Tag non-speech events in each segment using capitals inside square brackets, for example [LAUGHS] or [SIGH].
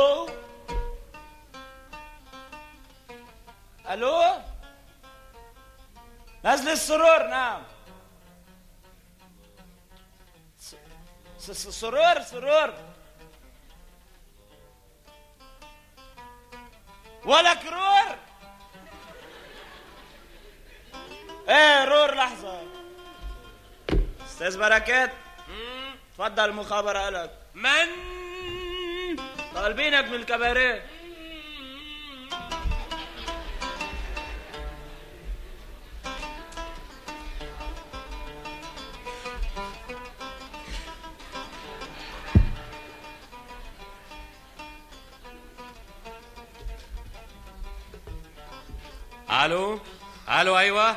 ألو؟ ألو؟ نزل السرور نعم. سرور سرور. ولا كرور. إيه رور لحظة. أستاذ بركات تفضل المخابرة لك. من طالبينك من الكباريه. ألو؟ ألو أيوه.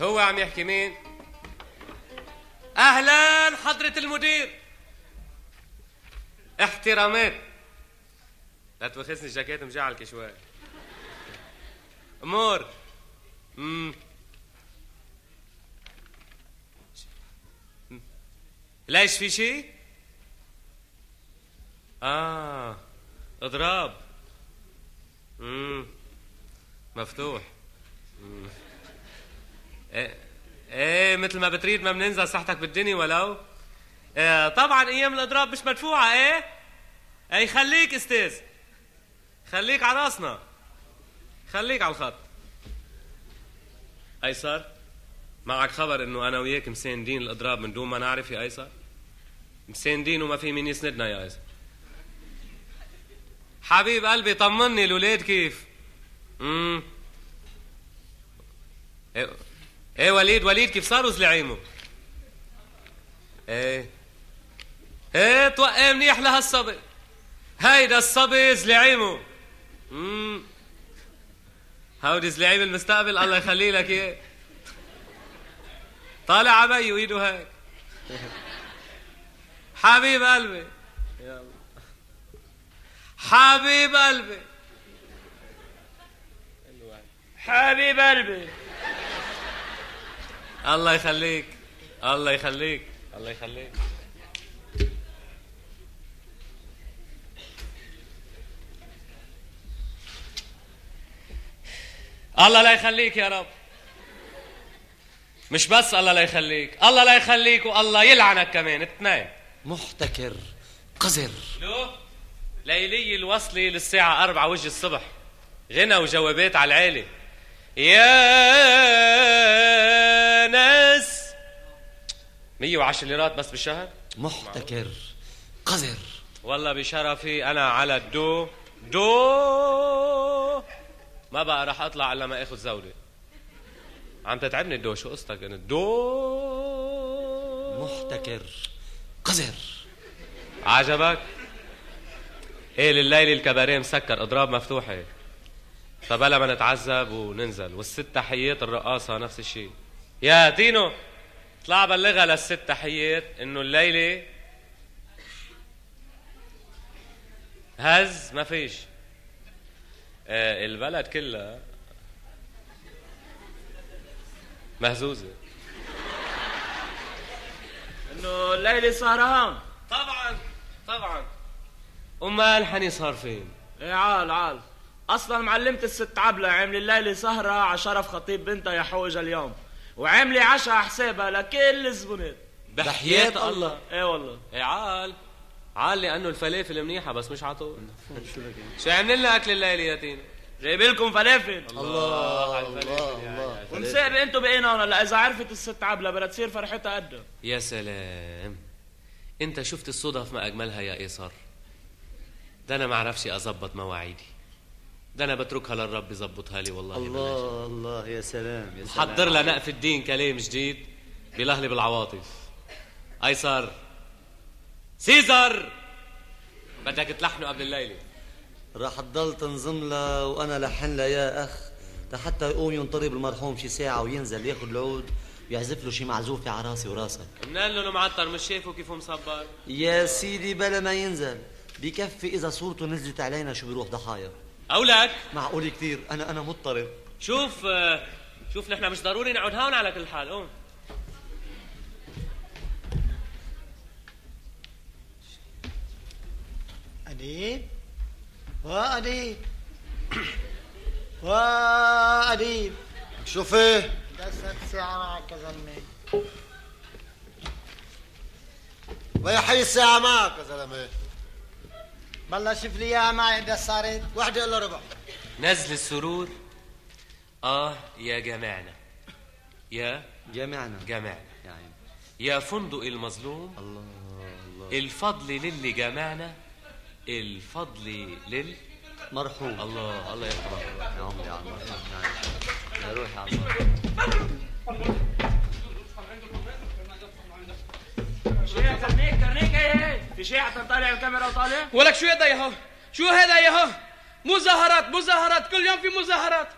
هو عم يحكي مين؟ أهلا حضرة المدير. احترامات. لا تبخسني الجاكيت مجعلك شوي أمور. امم ليش في شيء آه. اضراب. امم مفتوح. مم. إيه. إيه مثل ما بتريد ما بننزل صحتك بالدنيا ولو. إيه طبعا أيام الأضراب مش مدفوعة إيه؟ اي خليك أستاذ. خليك على راسنا. خليك على الخط. ايسر معك خبر إنه أنا وياك مساندين الأضراب من دون ما نعرف يا ايسر مساندين وما في مين يسندنا يا ايسر حبيب قلبي طمني الولاد كيف؟ امم إيه إيه وليد؟ وليد كيف صاروا زلعيمه؟ إيه. إيه توقع منيح لهالصبي. هيدا الصبي زلعيمه. هودي زلعيم المستقبل الله يخلي لك اياه طالع عبي وإيده هيك حبيب قلبي. حبيب قلبي. حبيب قلبي. الله يخليك الله يخليك. الله يخليك. الله لا يخليك يا رب. مش بس الله لا يخليك الله لا يخليك والله يلعنك كمان. اثنين. محتكر قذر. لو؟ ليلي الوصلي للساعة أربعة وجه الصبح. غنى وجوابات على العالي. يا ناس. 110 ليرات بس بالشهر؟ محتكر قذر. والله بشرفي أنا على الدو. دو. ما بقى راح أطلع إلا ما آخذ زولة عم تتعبني الدو شو قصتك أنا دو محتكر. قذر. عجبك؟ إيه لليل الكباريه مسكر أضراب مفتوحة. فبلا ما نتعذب وننزل. والست تحيات الرقاصة نفس الشيء. يا تينو اطلع بلغها للست تحيات إنه الليلة هز ما فيش. البلد كلها مهزوزة. إنه الليلة سهران طبعا طبعا. امال حني صار فين؟ إيه عال عال. أصلا معلمة الست عبلة عاملة الليلة سهرة على شرف خطيب بنتها يا حوجة اليوم. وعاملة عشاء على حسابها لكل الزبونات. بحياة الله. إيه والله. إيه عال. عال لأنه الفلافل منيحة بس مش عطول. شو عملنا لنا أكل الليلة يا تينا؟ جايب لكم فلافل. الله على الفلافل يا- يا- ومسابق أنتوا بقينا هون هلا إذا عرفت الست عبلة بدها تصير فرحتها قدها يا سلام. انت شفت الصدف ما أجملها يا ايسر ده أنا ما أعرفش أظبط مواعيدي. ده أنا بتركها للرب يظبطها لي والله بلاش. الله الله يا سلام يا سلام. حضر لنا نقف الدين كلام جديد بلهلي بالعواطف. ايسر سيزر! بدك تلحنه قبل الليلة. راح تضل تنظم لها وأنا لحن لها يا أخ. لحتى يقوم ينطرب المرحوم شي ساعة وينزل ياخذ العود ويعزف له شي معزوفة على راسي وراسك. منقال له معطر مش شايفه كيف مصبر؟ يا سيدي بلا ما ينزل. بكفي إذا صورته نزلت علينا شو بيروح ضحايا. أولك؟ معقول كثير. أنا أنا مضطرب. شوف آه، شوف نحن مش ضروري نقعد هون على كل حال. قوم. أديب وأديب وأديب شوف إيه دست ساعة معك يا زلمة. ويا حي الساعة معك يا زلمة. بالله شوف لي إياها معي إذا صارت واحدة إلا ربع. نزل السرور. آه يا جماعنا يا جامعنا جماعنا يا عيني يا فندق المظلوم. الله الله. الفضل للي جمعنا. الفضل لل مرحوم. الله الله يرحمه يا عمري يا عمري يا روحي يا عمري كرنيك كرنيك هي هي. في شيء حتى طالع الكاميرا وطالع؟ ولك شو هذا ياهو شو هذا ياهو مظاهرات مظاهرات كل يوم في مظاهرات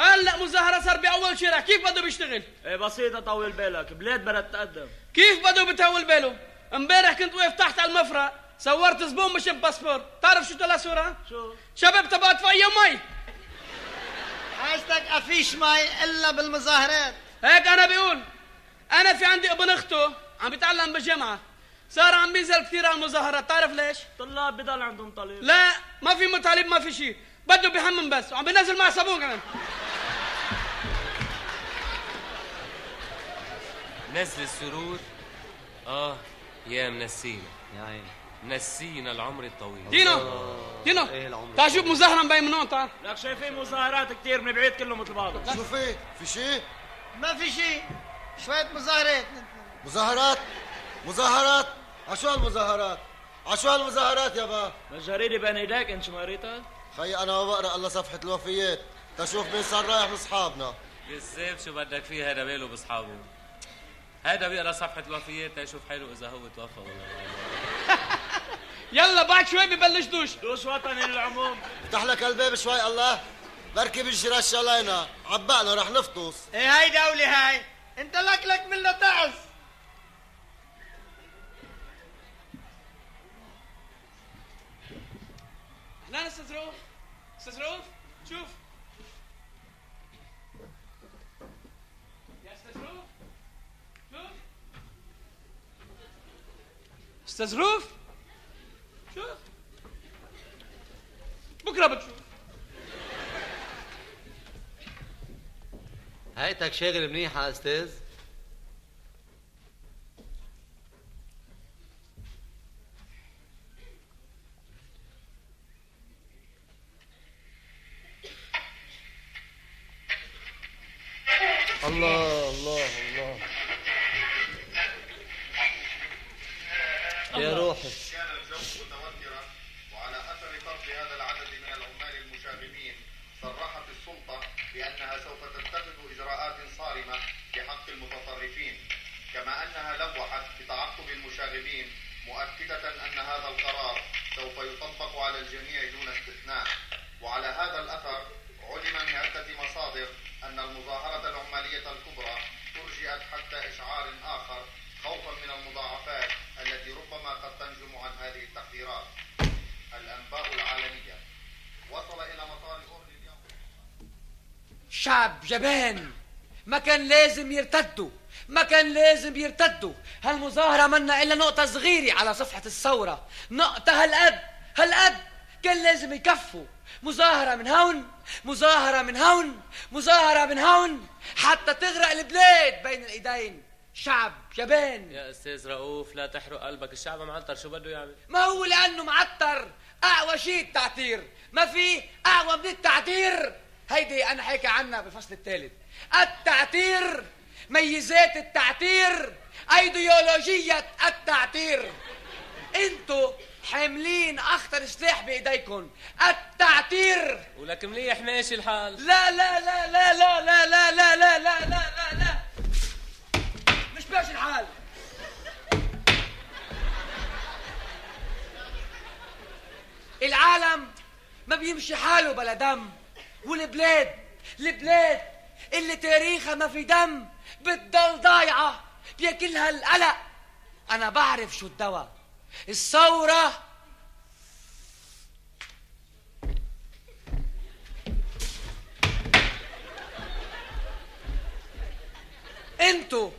هلا مظاهرة صار بأول شارع. كيف بده بيشتغل؟ إيه بسيطة طول بالك. بلاد بدها تتقدم. كيف بده بتهول باله؟ امبارح كنت واقف تحت على المفرق. صورت زبون مش باسبور. تعرف شو طلع صورة؟ شو؟ شباب تبعت في اي مي حاجتك أفيش مي إلا بالمظاهرات. هيك أنا بقول. أنا في عندي ابن أخته عم بيتعلم بالجامعة صار عم بينزل كثير على المظاهرات. تعرف ليش؟ طلاب بضل عندهم طالب لا ما في مطالب ما في شيء بده بيحمم بس. وعم بينزل مع صابون كمان. نزل السرور. آه يا منسينا. يا عيني. منسينا العمر الطويل. دينو دينو. إيه العمر تعال شوف مظاهرة مبين من هون تعال لك شايفين مظاهرات كتير من بعيد كلهم مثل بعضهم شوف إيه في شيء ما في شيء شوية مظاهرات. مظاهرات؟ مظاهرات؟ عشو هالمظاهرات؟ عشو هالمظاهرات يابا الجريدة بين إيديك أنت شو قريتها؟ خي أنا ما بقرأ إلا صفحة الوفيات. تشوف مين صار رايح من اصحابنا بالزيف شو بدك فيه هذا باله بأصحابه. هذا بيقرأ صفحة الوفيات تشوف حاله إذا هو توفى ولا لا. [LAUGHS] يلا بعد شوي ببلش دوش. دوش وطني للعموم. افتح لك الباب شوي الله. بركي بيجي رش علينا عبقنا رح نفطس. إيه هاي دولة هاي. أنت لك لك منا تعز. أهلا أستاذ رؤوف أستاذ رؤوف شوف. يا أستاذ رؤوف شوف. أستاذ رؤوف بكرة بتشوف. هيتك شاغل منيحة يا أستاذ؟ الله الله الله. يا روحي. على الجميع دون استثناء. وعلى هذا الأثر علم من عده مصادر أن المظاهرة العمالية الكبرى ترجئت حتى إشعار آخر خوفا من المضاعفات التي ربما قد تنجم عن هذه التحذيرات. الأنباء العالمية. وصل إلى مطار اورلي اليوم شعب جبان ما كان لازم يرتدوا ما كان لازم يرتدوا. هالمظاهرة منا إلا نقطة صغيرة على صفحة الثورة نقطة هالقد. هالقد كان لازم يكفوا. مظاهرة من هون مظاهرة من هون مظاهرة من هون حتى تغرق البلاد بين الإيدين. شعب جبان يا أستاذ رؤوف لا تحرق قلبك. الشعب معطر. شو بده يعمل؟ ما هو لأنه معطر. أقوى شيء التعتير ما في أقوى من التعتير هيدي أنا حكي عنها بالفصل الثالث. التعتير ميزات التعتير أيديولوجية التعتير انتو حاملين أخطر سلاح بإيديكم التعتير ولك مليح ماشي الحال لا لا لا لا لا لا لا لا لا لا لا لا لا مش ماشي الحال العالم ما بيمشي حاله بلا دم والبلاد البلاد اللي تاريخها ما في دم بتضل ضايعة بياكلها القلق أنا بعرف شو الدواء الثورة. انتو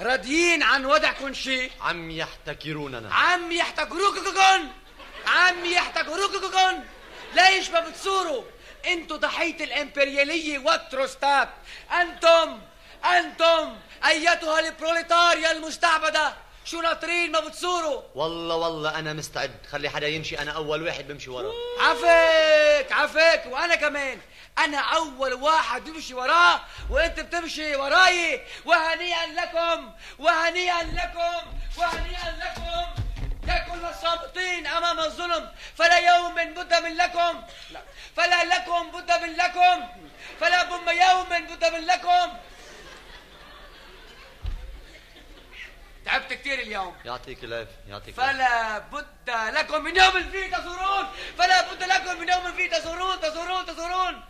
راضيين عن وضعكم شيء عم يحتكروننا. عم يحتكروككن عم يحتكروككن ليش ما بتصوروا؟ أنتوا ضحية الامبريالية والتروستات أنتم أنتم أيتها البروليتاريا المستعبدة. شو ناطرين ما بتصوروا؟ والله والله أنا مستعد. خلي حدا يمشي. أنا أول واحد بمشي وراه. عفيك عفيك. وأنا كمان. أنا أول واحد بمشي وراه وأنت بتمشي وراي. وهنيئا لكم. وهنيئا لكم. وهنيئا لكم. يا كل الصامتين أمام الظلم. فلا يوم بد من لكم. لا. فلا لكم بد من لكم. فلا بم يوم بد من لكم. تعبت كثير اليوم. يعطيك العافية يعطيك فلا بد لكم من يوم فيه تزورون. فلا بد لكم من يوم فيه تزورون تزورون تزورون.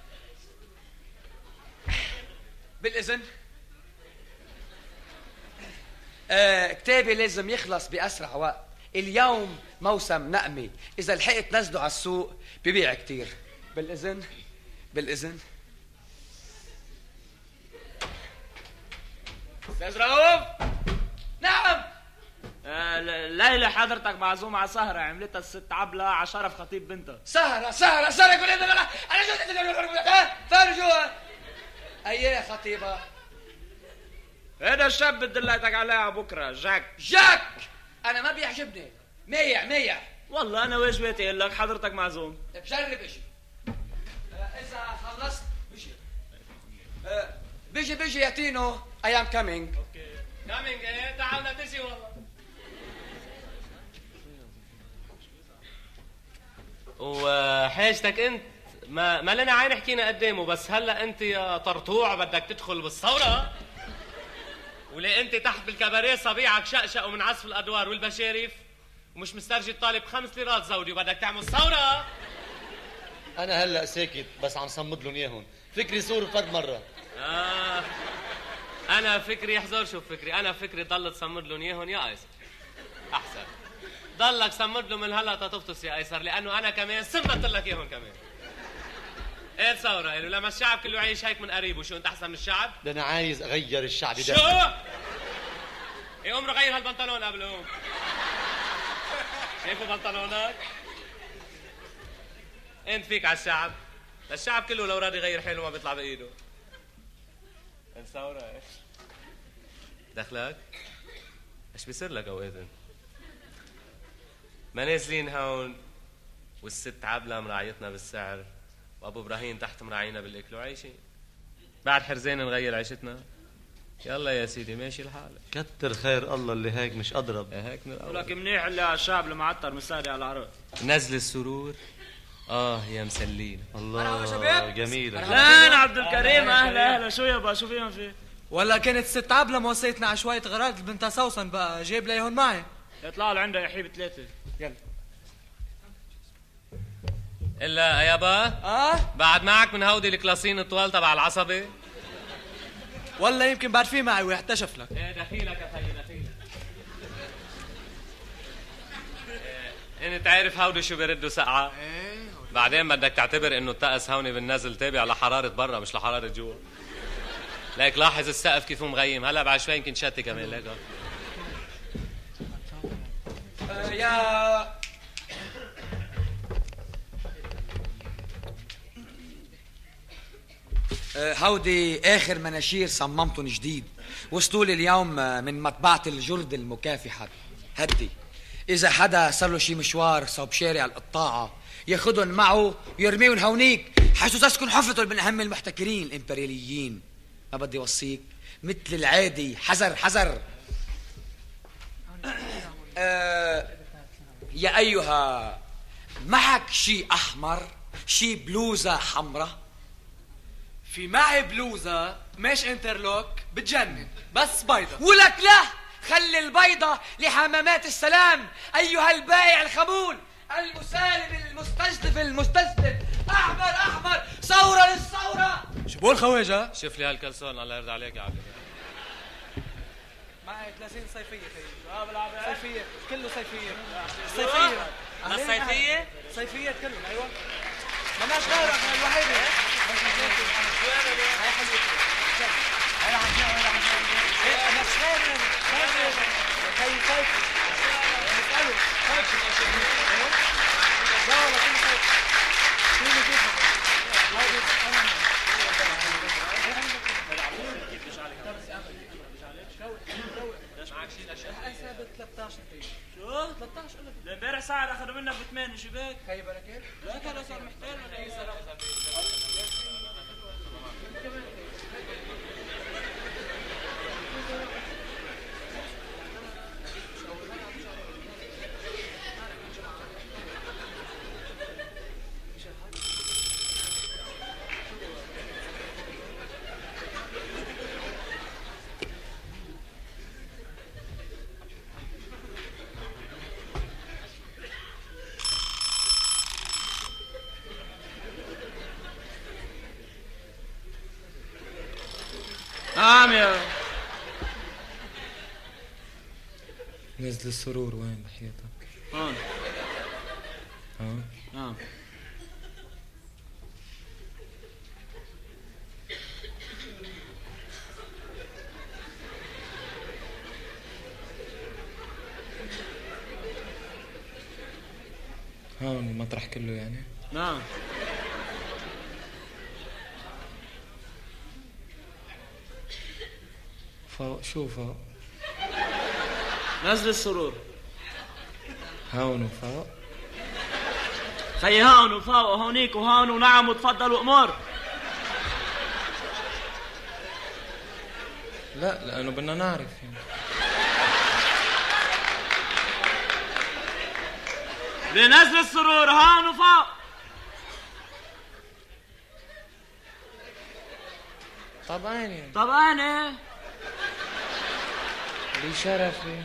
بالإذن. آه كتابي لازم يخلص بأسرع وقت. اليوم موسم نقمة إذا لحقت نزله على السوق ببيع كتير. بالإذن بالإذن. أستاذ رؤوف. نعم. آه، ليلى حضرتك معزومة على سهرة عملتها الست عبلة على شرف خطيب بنتها. سهرة سهرة سهرة كل هذا أنا شو ها؟ فرجوا أيه خطيبة. هذا الشاب دليتك عليه على بكرة؟ جاك. جاك! أنا ما بيعجبني. ميع ميع والله أنا واجباتي أقول لك حضرتك معزوم. بجرب أجي آه، إذا خلصت بيجي. آه، بيجي بيجي يا تينو I am coming. كامينج إيه تعال نتسي والله. وحاجتك أنت ما ما لنا عين حكينا قدامه بس هلا أنت يا طرطوع بدك تدخل بالثورة. وليه أنت تحت بالكباريه صبيعك شقشق ومن عزف الأدوار والبشارف ومش مسترجي طالب خمس ليرات زودي وبدك تعمل ثورة. أنا هلا ساكت بس عم صمد لهم إياهم. فكري صور فد مرة. آه. أنا فكري احذر شوف فكري. أنا فكري ضل تصمد لهم. اياهم يا أيسر. احسن ضلك صمد له من هلا تطفطس يا أيسر لأنه أنا كمان صمدت لك اياهم كمان. إيه ثورة قالوا لما الشعب كله عايش هيك من قريب وشو أنت أحسن من الشعب؟ ده أنا عايز أغير الشعب شو؟ ده إيه قوم غير هالبنطلون قبل قوم شايفوا بنطلونك؟ أنت فيك على الشعب. الشعب كله لو راضي يغير حاله ما بيطلع بإيده. انت ثورة إيش؟ دخلك؟ إيش بيصير لك اوقات انت؟ ما نازلين هون والست عبلة مراعيتنا بالسعر وأبو إبراهيم تحت مراعينا بالأكل وعايشين بعد حرزين نغير عيشتنا. يلا يا سيدي ماشي الحال. كتر خير الله اللي هيك مش أضرب. إيه هيك من الأول. لك منيح اللي على الشعب المعطر مساري على العرق نزل السرور. آه يا مسلين. الله جميل أهلا عبد الكريم أهلا أهلا. شو يابا؟ شو فيهم في ولا كانت ست عبلة موصيتنا على شوية غراض بنتها سوسن بقى جايب لي هون معي. يطلعوا لعندها يا حبيب ثلاثة. إلا يابا آه؟ بعد معك من هودي الكلاسين الطوال تبع العصبي ولا يمكن بعد في معي واحتشف لك. إيه دخيلك يا خيي دخيلك. إيه، إنت عارف هودي شو بيردوا سقعة بعدين بدك تعتبر إنه الطقس هون بالنزل تابع لحرارة برا مش لحرارة جوا. ليك لاحظ السقف كيف هو مغيم. هلا بعد شوي يمكن شتي كمان. ليك يا. هودي آخر مناشير صممتهم جديد. وصلوا لي اليوم من مطبعة الجرد المكافحة. هدي. إذا حدا صار له شي مشوار صوب شارع القطاعة ياخدهم معه ويرميهم هونيك حيث تسكن حفرته من أهم المحتكرين الإمبرياليين ما بدي وصيك مثل العادي حذر حذر. آه يا أيها معك شي أحمر شي بلوزة حمراء؟ في معي بلوزة مش انترلوك بتجنن. بس بيضة. ولك لا! خلي البيضة لحمامات السلام أيها البائع الخمول المسالم المستجدف المستسلم أحمر أحمر. ثورة للثورة. شو بقول خواجه شوف لي هالكلسون الله يرضى عليك يا عبد معي 30 صيفية خيي آه بلعب صيفية. كله صيفية. صيفية. الصيفيه صيفيات كلهم أيوه. مالناش غيرك الوحيدة. هاي حلوتي هاي عم هاي أنا خير خير خي صيفي امبارح ساعة اخذوا منك بثمانية شباك خي بركات لا كان صار محتال ولا إيه نعم يا نزل السرور وين بحياتك هون ها نعم. هون المطرح كله يعني؟ نعم. فوق شو فوق نزل السرور. هون وفوق خي هون وفوق وهونيك وهون ونعم وتفضل وامور لا لأنه بدنا نعرف يعني. بنزل السرور هون وفوق طبعا يعني. طب أنا بشرفي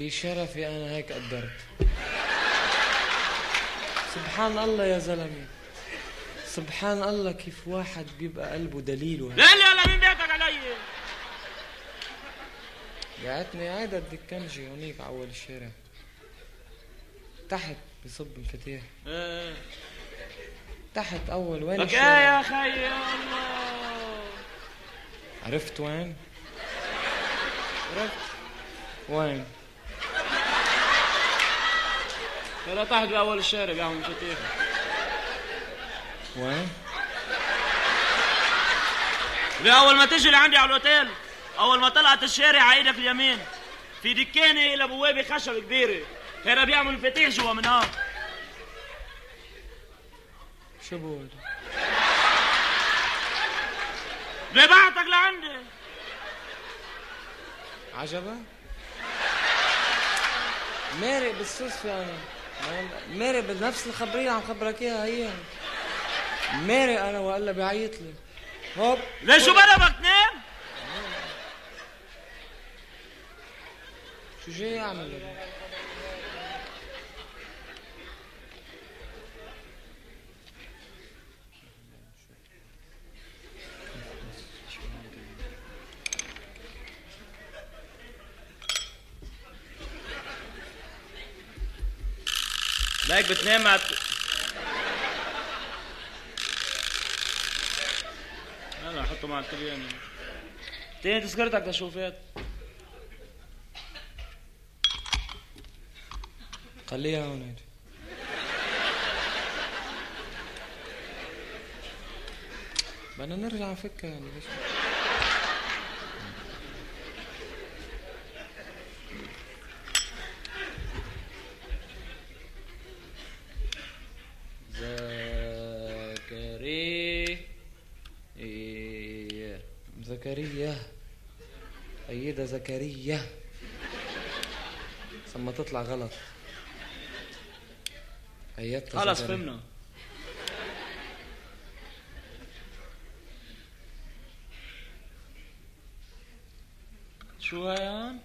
بشرفي أنا هيك قدرت. سبحان الله يا زلمة. سبحان الله كيف واحد بيبقى قلبه دليل وهيك. لا لا لا مين بيتك علي. قعدتني قاعد الدكنجي هونيك على أول الشارع. تحت بصب مفاتيح إيه. تحت أول وين لك إيه يا خي يا الله. عرفت وين؟ عرفت. وين؟ ترى تحت باول الشارع بيعمل مفاتيح وين بأول ما تجي لعندي على الأوتيل أول ما طلعت الشارع على إيدك اليمين في دكانة إلى بوابة خشب كبيرة هنا بيعمل مفاتيح جوا من هون شو بقول ببعتك لعندي عجبك مارق بالصدفة أنا أنا مارق بنفس الخبرية عم خبرك إياها هي. مارق أنا وقال بيعيط لي. هوب. ليش شو بلا بدك تنام؟ شو جاي يعمل ليك بتنام مع هلا حطه مع التليان تاني تذكرتك تشوفات خليها هون. بدنا نرجع نفكها يعني ليش زكريا إيه. زكريا أيدة زكريا ثم تطلع غلط خلص زكريا. فهمنا شو هاي هون؟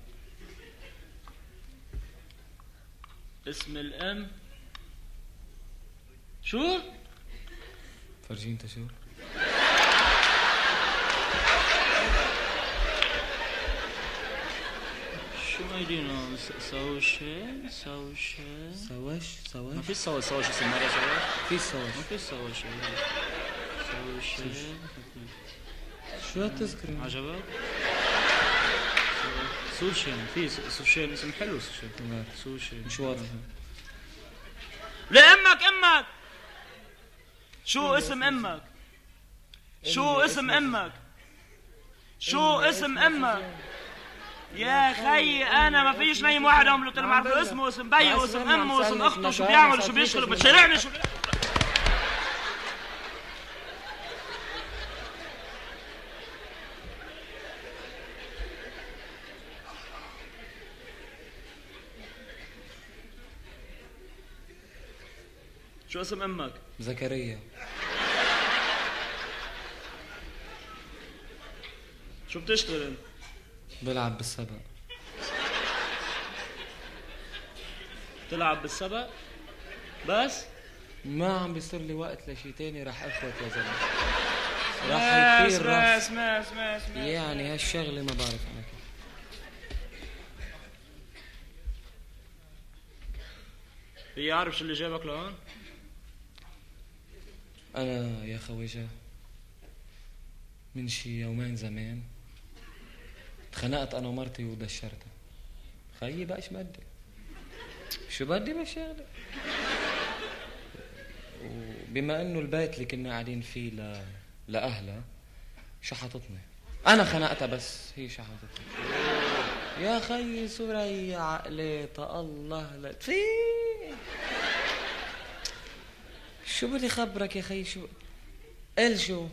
اسم الأم شو؟ فرجي انت شو سوش سوش ما في سوش سوش اسم مرة سوش في سواش ما في سوش سوش شو هالتذكرة عجبك؟ سوشين في سوشين اسم حلو سوشين سوشين مش واضح لأمك أمك شو اسم أمك شو اسم أمك شو اسم أمك يا خي أنا ما فيش نايم واحد عمره ما عارف اسمه اسم بي واسم أمه واسم أخته شو بيعمل شو بيشتغل بتشارعني شو شو اسم أمك؟ زكريا شو بتشتغل أنت؟ بلعب بالسبق تلعب بالسبق؟ بس؟ ما عم بيصير لي وقت لشي تاني رح أخوت يا زلمة رح يطير راس بس بس بس يعني هالشغلة ما بعرف أنا كيف بيعرف شو اللي جابك لهون؟ أنا يا خويجة من شي يومين زمان اتخنقت أنا ومرتي ودشرتها خيي بقى شو بدي؟ شو بدي بالشغله وبما انه البيت اللي كنا قاعدين فيه ل... لأهلها شحطتني أنا خنقتها بس هي شحطتني يا خيي سوري عقلي الله لا في! شو بدي خبرك يا خي شو قل شو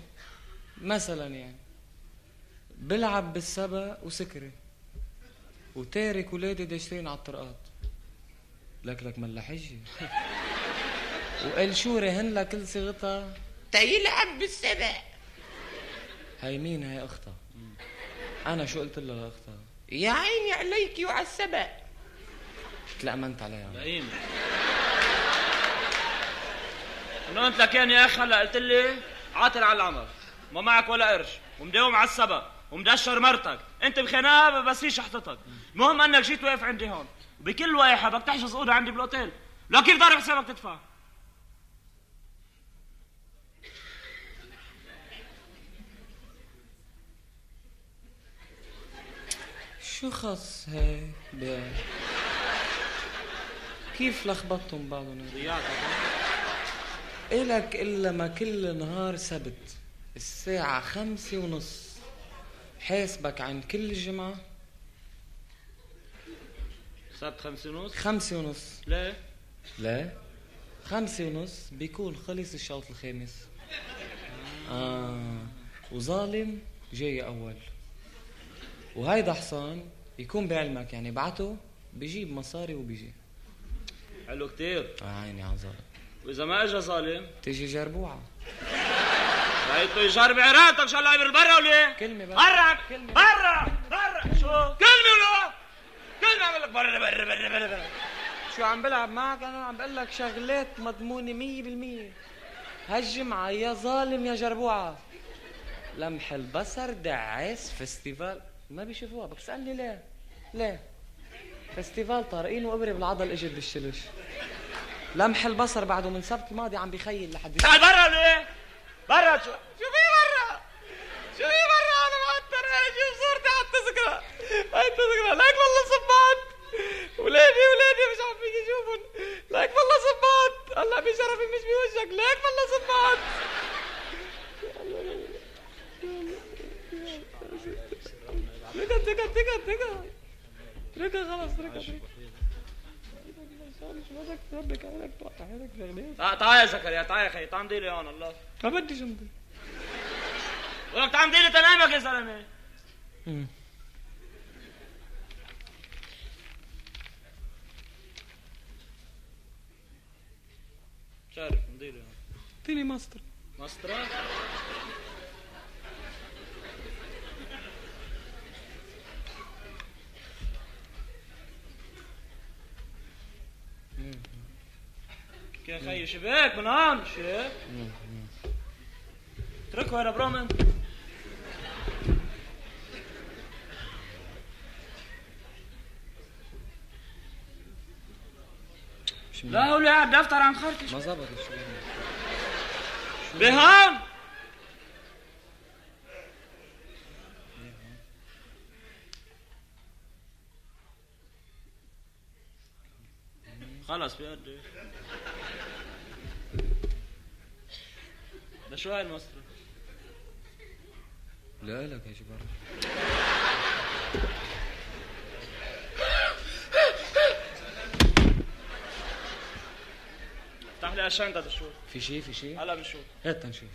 مثلا يعني. بلعب بالسبق وسكري. وتارك ولادي داشرين على الطرقات. لك لك ملا حجي [LAUGHS] وقال شو رهن لها كل صيغتها تيلعب بالسبق هاي مين؟ هاي أختها. أنا شو قلت لها لاختها يا عيني عليكي وعلى السبق تلأمنت عليها. لئيم إنه أنت لك يا اخ هلا قلت لي عاطل على العمر. ما معك ولا قرش. ومداوم على السبق ومدشر مرتك. انت بخناقة بس هي شحطتك المهم انك جيت واقف عندي هون. وبكل واحد بدك تحجز أوضة عندي بالأوتيل. لا كيف ضارب حسابك تدفع؟ شو خص هيك كيف لخبطتم بعضهم؟ ضيعتك إلك إلا ما كل نهار سبت. الساعة خمسة ونص. حاسبك عن كل جمعة سبت خمسة ونص؟ خمسة ونص. ليه؟ لا. خمسة ونص بيكون خلص الشوط الخامس. آه. وظالم جاي أول. وهيدا حصان يكون بعلمك يعني بعته بيجيب مصاري وبيجي. حلو كتير. آه عيني على ظالم وإذا ما اجى ظالم؟ تيجي جربوعة. بده يجرب عراتك شو هلا برا ولا إيه؟ كلمة بس. برا برا برا. شو؟ كلمة ولا؟ كلمة عم لك برا برا برا برا برا. شو عم بلعب معك؟ أنا عم بقول لك شغلات مضمونة مية بالمية. هالجمعة يا ظالم يا جربوعة. لمح البصر دعاس فستيفال. ما بيشوفوها بدك تسألني ليه؟ ليه؟ فستيفال طارقين وابري بالعضل إجت بالشلش لمح البصر بعده من سبت الماضي عم بيخيل لحد تعال برا ولا إيه؟ برا شو في برا؟ شو في برا أنا معتر شوف صورتي على التذكرة هاي التذكرة لك والله صبات ولادي ولادي مش عم فيك يشوفن لك والله صبات هلا بشرفي مش بوجهك لك والله صبات ركض ركض ركض ركض ركض خلاص ركض تعال تعال يا زكريا تعال يا أخي. تعال مديلي هون الله. ما بدي جنبي ولك تعال مديلي تنامك يا زلمة. شارف مديلي هون. اعطيني ماستر. مسطرة يا خي شباك هون شيك اتركه يا برامن لا هو اللي قاعد دفتر عن خرطش ما زبط شو بهان خلص في ده شو هاي المسطرة لا لك يا جبار افتح لي الشنطة تشوف في شيء في شيء هلا بنشوف. هات نشوف.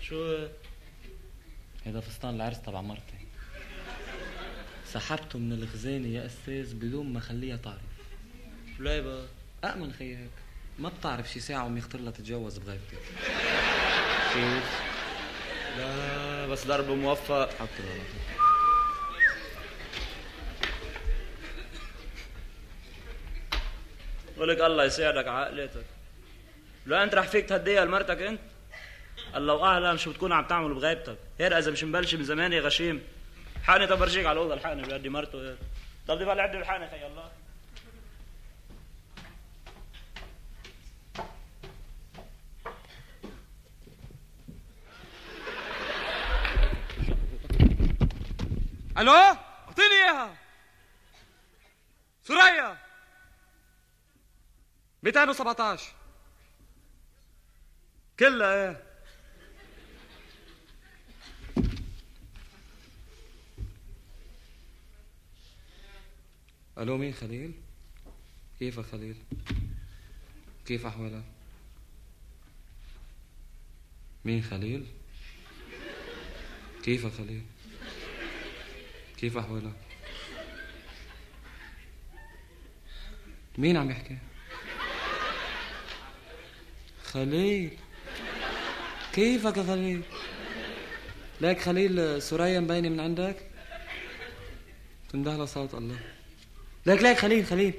شو؟ هذا فستان العرس تبع مرتي. سحبته من الخزانة يا أستاذ بدون ما خليها تعرف. ليه أأمن خيك ما بتعرف شي ساعة وم يخطر لها تتجوز بغيبتك. كيف؟ لا بس ضرب موفق حط الغلط ولك الله يساعدك عقلتك لا أنت رح فيك تهديها لمرتك أنت الله أعلم شو بتكون عم تعمل بغيبتك. هيك إذا مش مبلش من زمان يا غشيم. حقني طب برجيك على الأوضة الحقني بدي مرته. طب بدي بقى عدي الحقني خي الله. ألو؟ أعطيني إياها. سوريا 217 كلها إيه؟ ألو مين خليل؟ كيفك خليل؟ كيف أحوالك؟ مين خليل؟ كيفك خليل؟ كيف أحوالك؟ مين عم يحكي؟ خليل كيفك يا خليل؟ لك خليل سوريا مبينة من عندك؟ تنده صوت الله لك لك خليل خليل.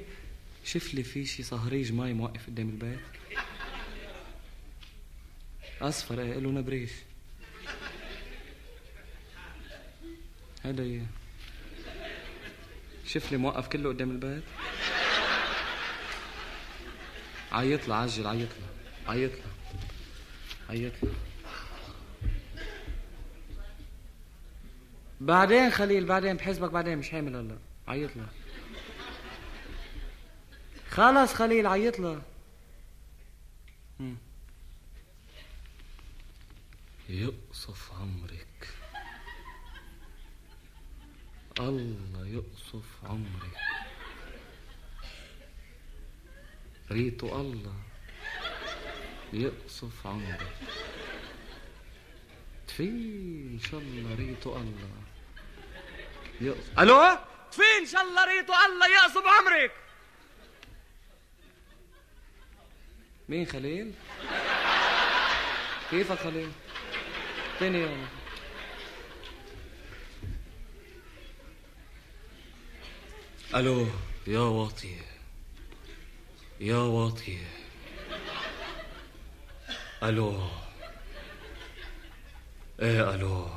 شوف لي في شي صهريج مي موقف قدام البيت أصفر إيه له نبريش هذا اياه شوف لي موقف كله قدام البيت عيط له عجل عيط له عيط له عيط له. بعدين خليل بعدين بحسبك بعدين مش حامل هلا. عيط له. خلص خليل عيط له. يقصف عمرك. الله يقصف عمرك. ريته الله يقصف عمرك. تفي إن شاء الله ريته الله يقصف ألو؟ في إن شاء الله ريته الله يقصب عمرك. مين خليل؟ كيفك خليل؟ تاني يوم. ألو يا واطية يا واطية ألو. إيه ألو؟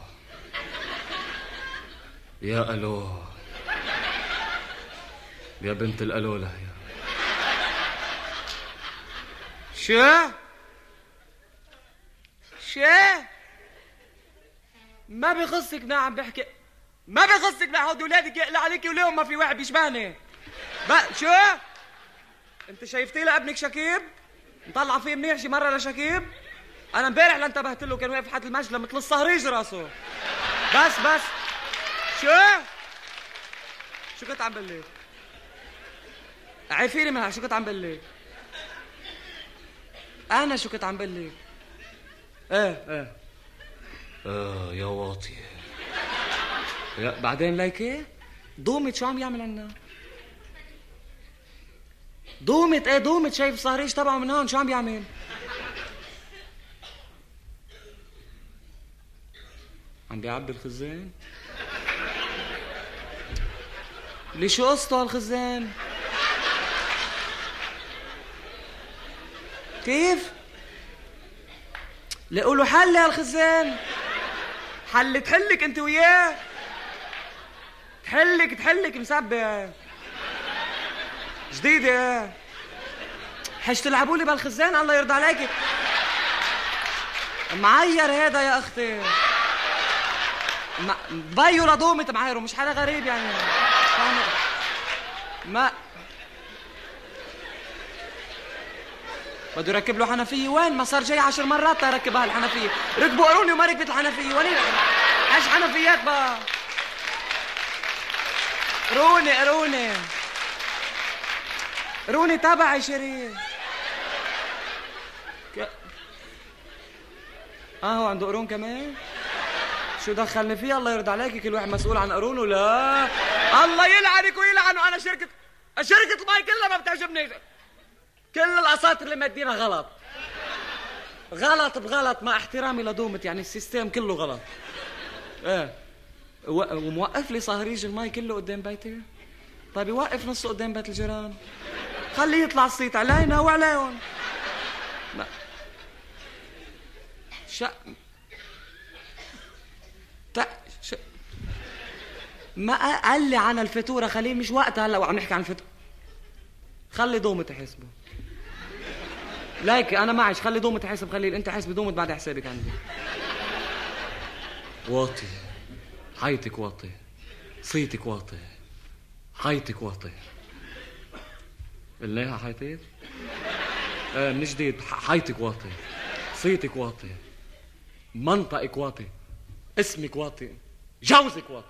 يا ألو. يا بنت الألو لهيا. شو؟ شو؟ ما بيخصك نا عم بحكي. ما بيخصك نا هود ولادك يقلع عليكي وليهم ما في واحد بيشبهني بقى شو؟ انت شايفتي لابنك شكيب؟ مطلع فيه منيح شي مرة لشكيب؟ أنا امبارح لا انتبهت له كان واقف حد المجلة مثل الصهريج راسه. بس بس. شو؟ شو كنت عم بلي عيفيني منها شو كنت عم بلي أنا شو كنت عم بلي إيه إيه. آه يا واطية يا بعدين ليكي؟ دومت شو عم يعمل عنا؟ دومت إيه دومت شايف الصهريج تبعه من هون شو عم يعمل؟ عم بيعبي الخزان ليش قصته هالخزان كيف؟ لقوا حل هالخزان حل تحلك انت وياه. تحلك تحلك مسبة جديدة حش تلعبوا لي بالخزان الله يرضى عليك معير هذا يا أختي. بيو لضومة معايره مش حدا غريب يعني؟ ما بده يركب له حنفية. وين؟ ما صار جاي عشر مرات تركب هالحنفية ركبوا قروني وما ركبت الحنفية. وين إيش حنفيات بقى. قروني قروني قروني تبعي شريف. ك... آه هو عنده قرون كمان؟ شو دخلني فيه؟ الله يرضى عليك كل واحد مسؤول عن قرونه لا الله يلعنك ويلعنه. أنا شركة شركة الماي كلها ما بتعجبني. كل الأساطير اللي مدينا غلط. غلط بغلط مع احترامي لدومت يعني ال system كله غلط. إيه. وموقف لي صهريج الماي كله قدام بيتي. طيب يوقف نصه قدام بيت الجيران. خليه يطلع الصيت علينا وعليهم. ما. شا تا ش... ما قال لي عن الفاتورة خليه مش وقتها هلا وعم نحكي عن الفاتورة. خلي دومة تحسبه. لايك أنا معش خلي دومة تحسب خلي أنت حاسب دومة بعد حسابك عندي. واطي. حياتك واطي. صيتك واطي. حياتك واطي. قلناها حياتك آه من جديد ح- حياتك واطي. صيتك واطي. منطقك واطي. اسمك واطي. جوزك واطي.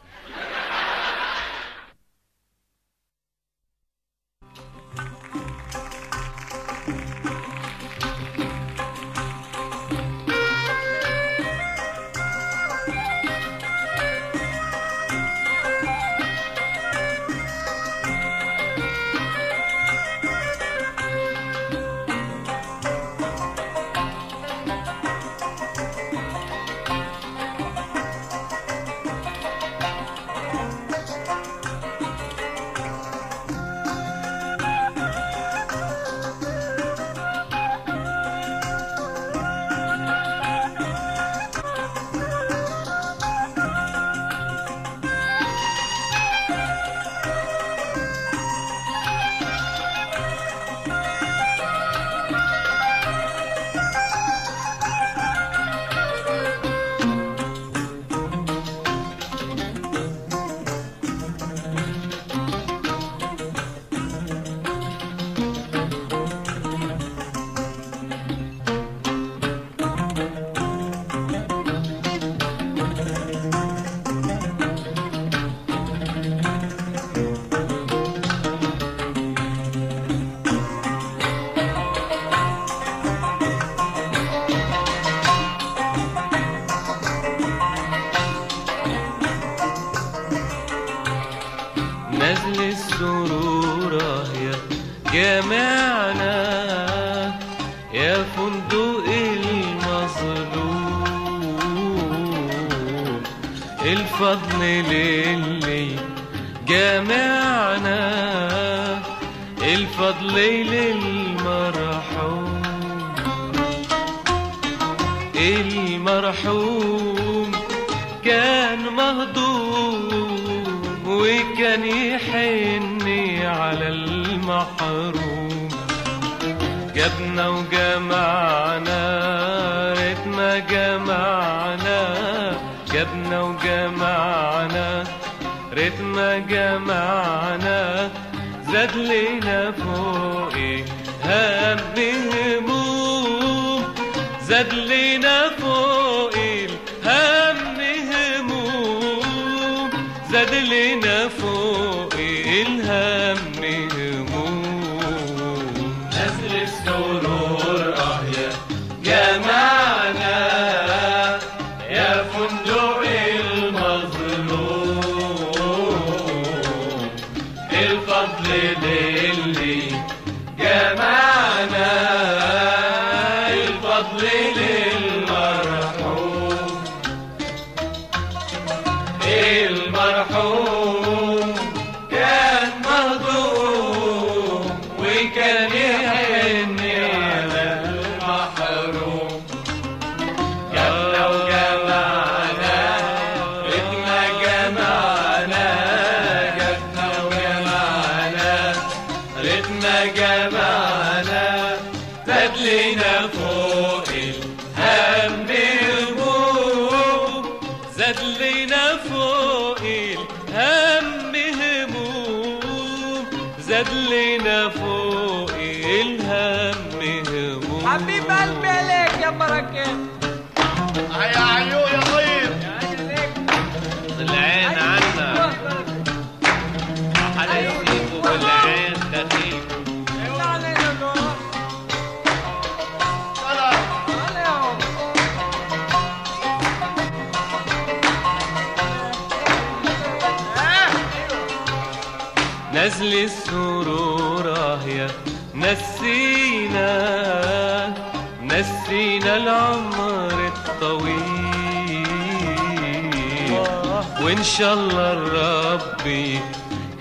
ان شاء الله ربي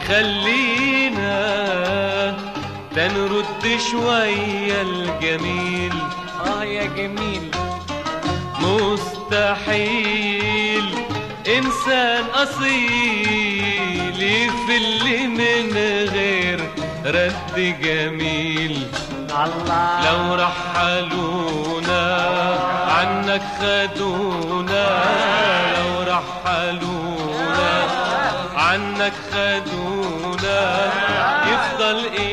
خلينا تنرد شوية الجميل. آه يا جميل. مستحيل إنسان أصيل يفل من غير رد جميل. الله. لو رحلونا عنك خدونا لو رحلونا عنك خدونا يفضل إيه؟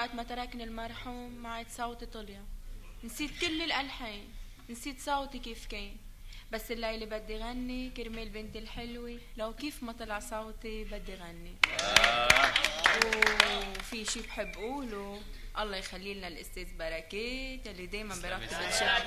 وقت ما تركني المرحوم ما عاد صوتي طلع نسيت كل الألحان نسيت صوتي كيف كان. بس الليلة بدي غني كرمال بنتي الحلوة. لو كيف ما طلع صوتي بدي غني. وفي شي بحب أقوله. الله يخلي لنا الأستاذ بركات يلي دايما برتب الشعب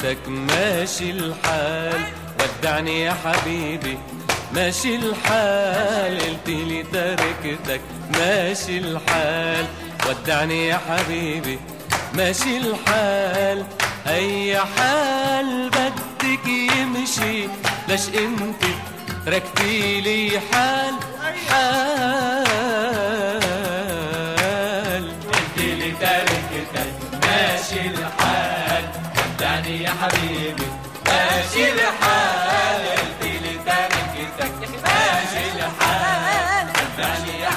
تركتك ماشي الحال. ودعني يا حبيبي ماشي الحال. قلت لي تركتك ماشي الحال. ودعني يا حبيبي ماشي الحال. أي حال بدك يمشي ليش أنت تركتي لي حال؟ حال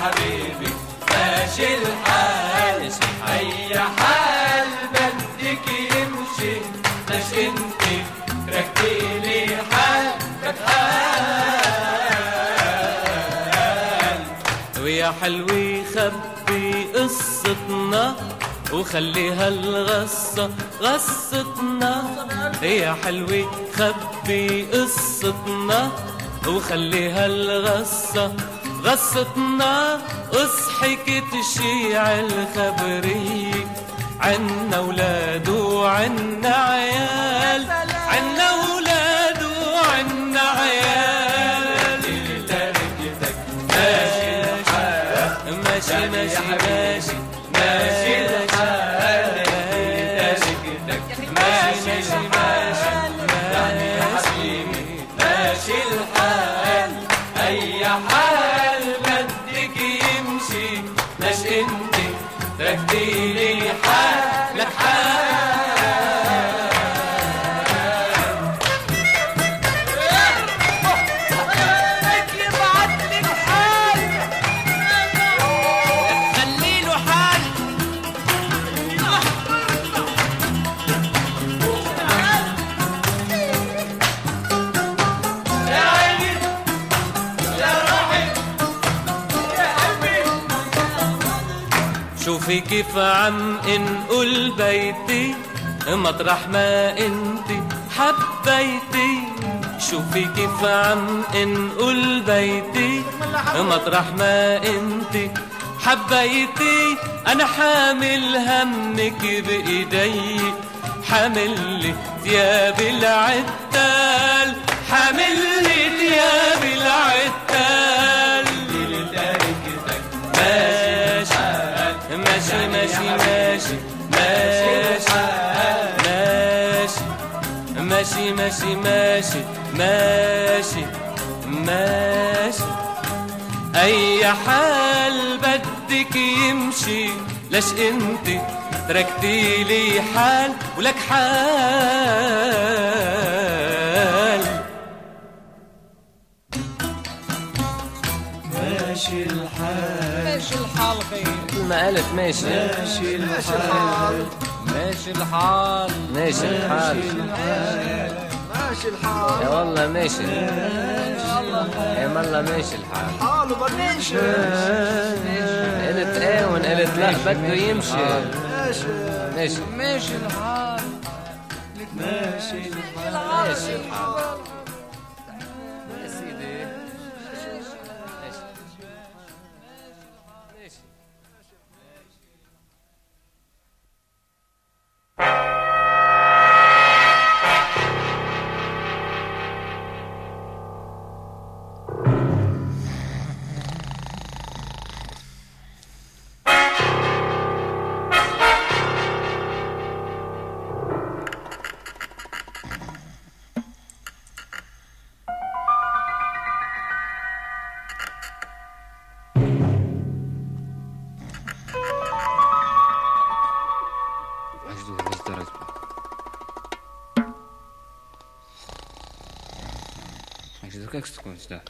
حبيبي. ماشي الحال اي حال بدك يمشي. ليش انت تركتي لي حال ويا حلوي خبي قصتنا وخلي هالغصة غصتنا. يا حلوي خبي قصتنا وخلي هالغصة غصتنا اصحك تشيع الخبرية عنا ولاد وعنا عيال. عنا ولاد وعنا عيال. تركتك ماشي الحال ماشي ماشي ماشي ماشي. كيف عم انقل بيتي مطرح ما انت حبيتي. شوفي كيف عم انقل بيتي مطرح ما انت حبيتي. أنا حامل همك بإيدي حامل لي ثياب العتال حامل لي ثياب العتال. ماشي ماشي ماشي ماشي ماشي. أي حال بدك يمشي ليش أنت تركتي لي حال ولك حال؟ ماشي الحال. ماشي الحال خير. ما قالت ماشي. ماشي الحال. ماشي الحال. ماشي الحال. ماشي الحال. يا والله ماشي. يا والله ماشي الحال. حاله بده يمشي قلت إيه وان قلت لا بده يمشي. ماشي. ماشي. ماشي الحال. ماشي ماشي الحال. した。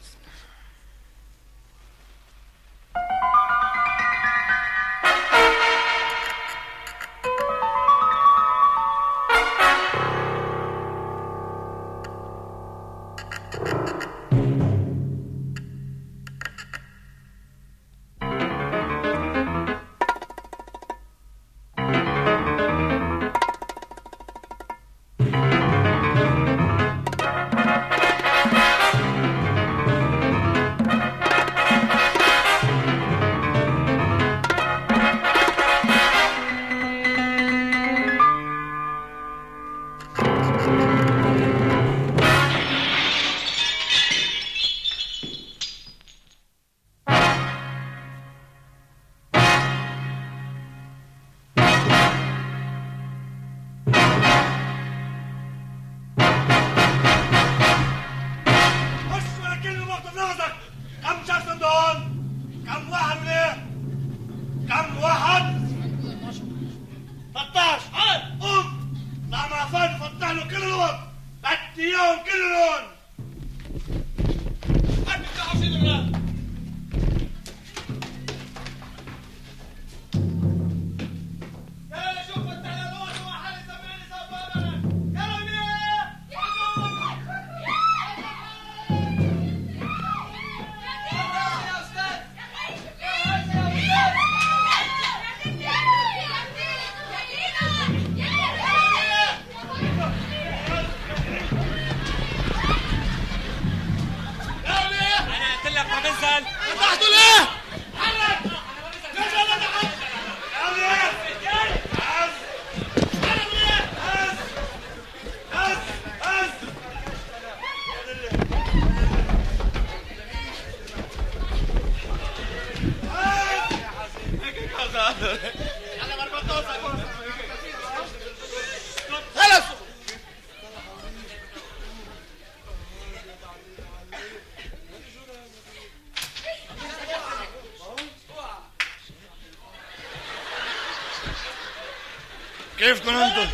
كيفكم أنتم؟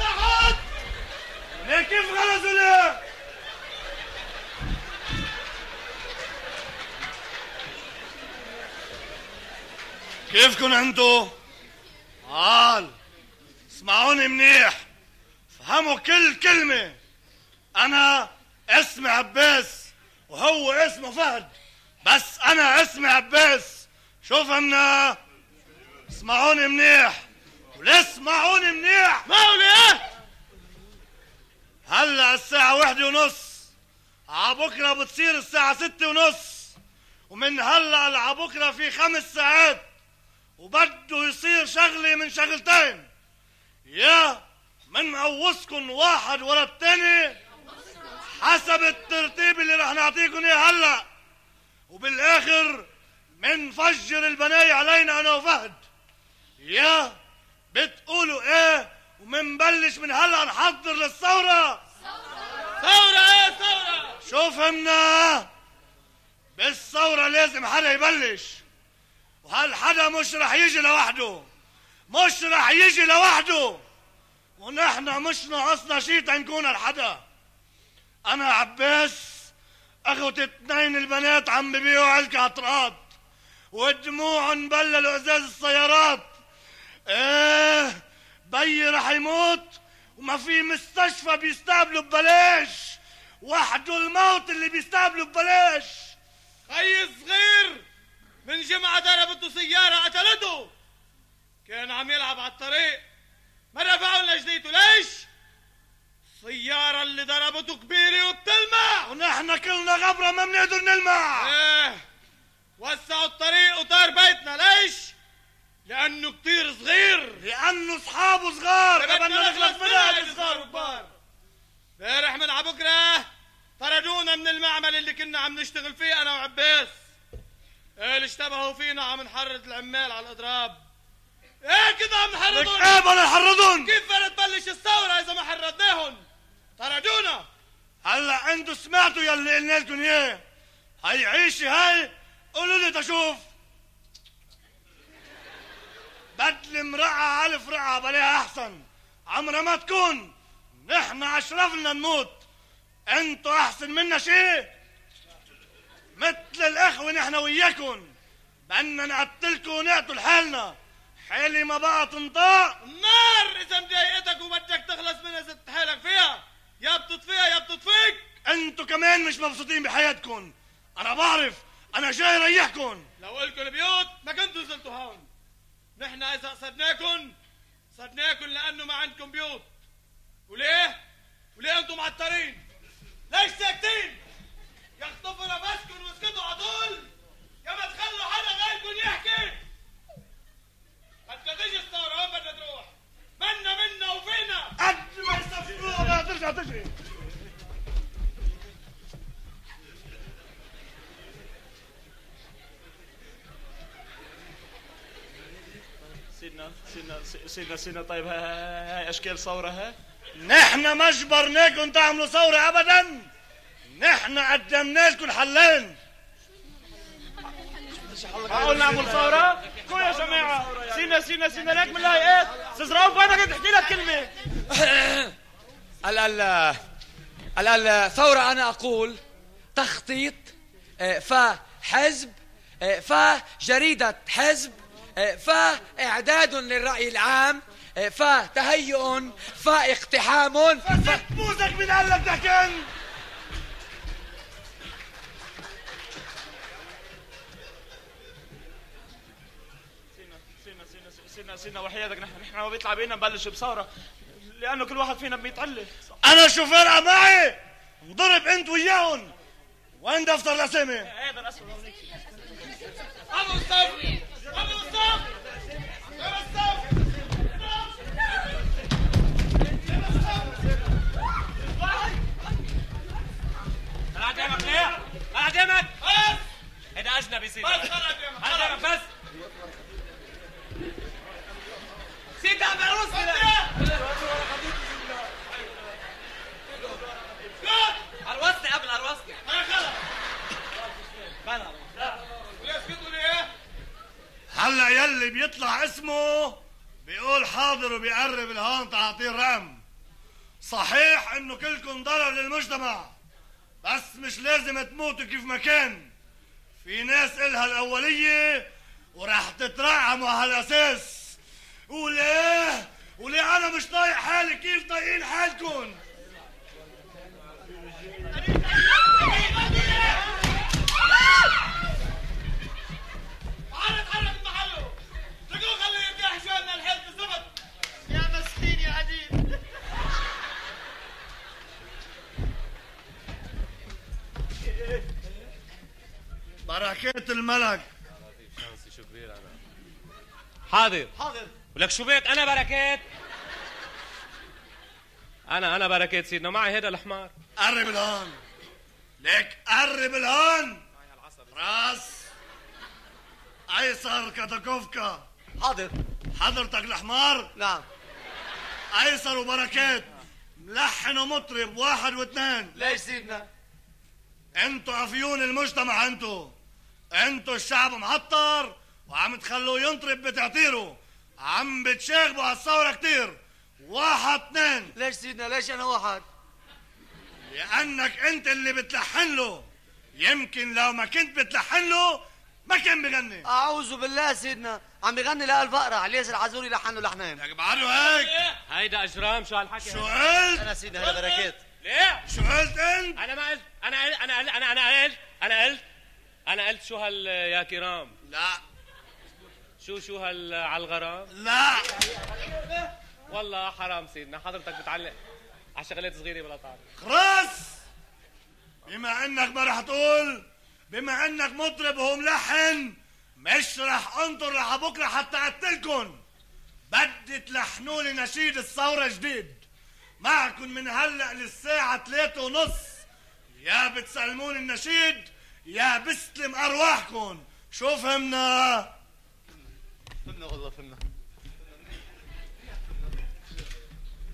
ليه كيف غلطوا ليه؟ كيفكم انتو؟ عال اسمعوني منيح فهموا كل كلمة أنا اسمي عباس وهو اسمه فهد بس أنا اسمي عباس شو فهمنا؟ اسمعوني منيح وليه اسمعوني منيح. مولي هلا الساعة واحدة ونص. عبكرة بتصير الساعة ستة ونص. ومن هلا لعبكرة في خمس ساعات. وبده يصير شغلة من شغلتين. يا من قوصكن واحد ورا التاني حسب الترتيب اللي رح نعطيكم إياه هلا. وبالآخر منفجر البناية علينا أنا وفهد. يا بتقولوا إيه ومنبلش من هلا نحضر للثورة؟ ثورة إيه ثورة؟ شو فهمنا بالثورة لازم حدا يبلش. وهالحدا مش رح يجي لوحده؟ مش رح يجي لوحده. ونحن مش ناقصنا شي تنكون الحدا. أنا عباس اخوة اتنين البنات عم ببيعوا علكة عطرات ودموعهم بللوا إزاز السيارات. إيه بي رح يموت وما في مستشفى بيستقبلوا ببلاش. وحده الموت اللي بيستقبلوا ببلاش. خي صغير من جمعة ضربته سيارة قتلته. كان عم يلعب على الطريق. ما رفعوا لنا جديته ليش؟ السيارة اللي ضربته كبيرة وبتلمع. ونحن كلنا غبرة ما بنقدر نلمع. إيه وسعوا الطريق وطار بيتنا. ليش؟ لأنه كتير صغير. لأنه أصحابه صغار. بدنا بدنا نخلص منها صغار وكبار. امبارح من عبكرة طردونا من المعمل اللي كنا عم نشتغل فيه أنا وعباس. اللي اشتبهوا فينا؟ عم نحرض العمال على الإضراب. إيه كده عم نحرضهم؟ إيه بدنا نحرضهم؟ كيف بدنا تبلش الثورة إذا ما حرضناهم؟ طردونا. هلأ أنتوا سمعتوا يلي قلنا لكم اياه هي عيشي هاي؟ قولوا لي تشوف. بدل مرقعة ألف رقعة بلاها أحسن. عمرها ما تكون. نحن أشرفنا نموت. أنتوا أحسن منا شي مثل الأخوة نحن وياكم بدنا نقتلكم ونقتل حالنا. حالي ما بقى تنطاق النار إذا مضايقتك وبدك تخلص منها زت حالك فيها. يا بتطفيها يا بتطفيك. أنتوا كمان مش مبسوطين بحياتكم أنا بعرف. أنا جاي ريحكم لو إلكم البيوت ما كنتوا زلتوا هون. نحن إذا قصدناكم قصدناكم لأنه ما عندكم بيوت وليه؟ وليه أنتم معطرين؟ ليش ساكتين؟ يخطفوا نفسكم واسكتوا على طول يا ما تخلوا حدا غيركم يحكي بدها تيجي الثورة وين بدها تروح؟ منا منا وفينا قد ما يصفروها لا ترجع تجري سيدنا سيدنا سيدنا سيدنا طيب هاي اشكال ثوره ها نحن ما جبرناكم تعملوا ثورة ابدا. نحن قدمنا لكم حلين. معقول نعمل ثوره كو يا جماعة؟ سيدنا سيدنا سيدنا لك من الهيئات أستاذ رؤوف بدك تحكي لك كلمة. [COUGHS] ال ال ال الثورة أنا أقول تخطيط آه، فحزب آه، فجريدة حزب فإعداد للرأي العام آه، فتهيؤ فاقتحام ف... بوزك من قال لك دكن سيدنا سيدنا سيدنا سيدنا وحياتك نحن نحن ما بيطلع بينا نبلش بثورة لأنه كل واحد فينا بيتعلق أنا شو فارقة معي انضرب أنت وياهم وين دفتر الاسامي هذا اسود هونيك أنا ليه؟ أنا هدمك بس أنا اجنبي سيدي بس أنا هدمك هدمك بس. سيدي ابو عروس عروسني قبل عروستي أنا خلص. هلا يلي بيطلع اسمه بيقول حاضر وبيقرب لهون تعطيه رقم. صحيح إنه كلكم ضرر للمجتمع. بس مش لازم تموتوا كيف ما كان في ناس إلها الأولية وراح تترعموا على هالأساس وليه وليه أنا مش طايق حالي كيف طايقين حالكم تعال اتحرك بركات الملك. شانسي شو كبير أنا حاضر. حاضر. ولك شو بك أنا بركات. أنا أنا بركات سيدنا. معي هذا الحمار. قرب الهون. ليك قرب الهون. راس. ايسر كتاكوفكا حاضر. حضرتك الحمار؟ نعم. ايسر وبركات. ملحن ومطرب. واحد واثنين. ليش سيدنا؟ انتو عفيون المجتمع انتو انتو الشعب معطر وعم تخلوه ينطرب بتعطيره. عم بتشاغبوا على الثورة كتير. واحد اثنين. ليش سيدنا؟ ليش أنا واحد؟ لأنك أنت اللي بتلحن له. يمكن لو ما كنت بتلحن له ما كان بغني. أعوذ بالله سيدنا. عم بغني لها الفقرة عليس العزوري لحن له لحنين لك بعده هيك؟ هيدا أجرام شو هالحكي؟ شو قلت؟ أنا سيدنا هذا بركات. ليه؟ شو قلت أنت؟ أنا ما قلت أنا قلت أنا قلت أنا قلت أنا قلت. أنا قلت شو هال يا كرام؟ لا. شو شو هال على الغرام لا. والله حرام سيدنا حضرتك بتعلق على شغلات صغيرة بلا تعرف خلاص. بما إنك ما رح تقول بما إنك مطرب وهو ملحن مش رح أنطر لح بكرة حتى أقتلكن. بدي تلحنوا لي نشيد الثورة جديد. معكم من هلأ للساعة ثلاثة ونص. يا بتسلموني النشيد يا بستلم أرواحكم. شو فهمنا؟ فهمنا والله فهمنا.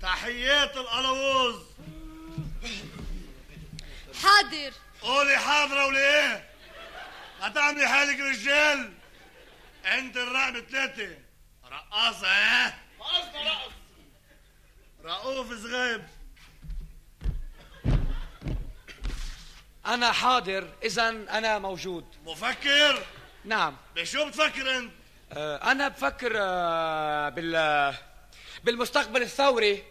تحيات القلاووز حاضر. قولي حاضرة وليه؟ ما تعملي حالك رجال. انت الرقم ثلاثة. رقاصة ها؟ رقصنا رقص رؤوف صغيب أنا حاضر إذا أنا موجود. مفكر؟ نعم. بشو بتفكر أنت؟ آه، أنا بفكر آه، بال بالمستقبل الثوري.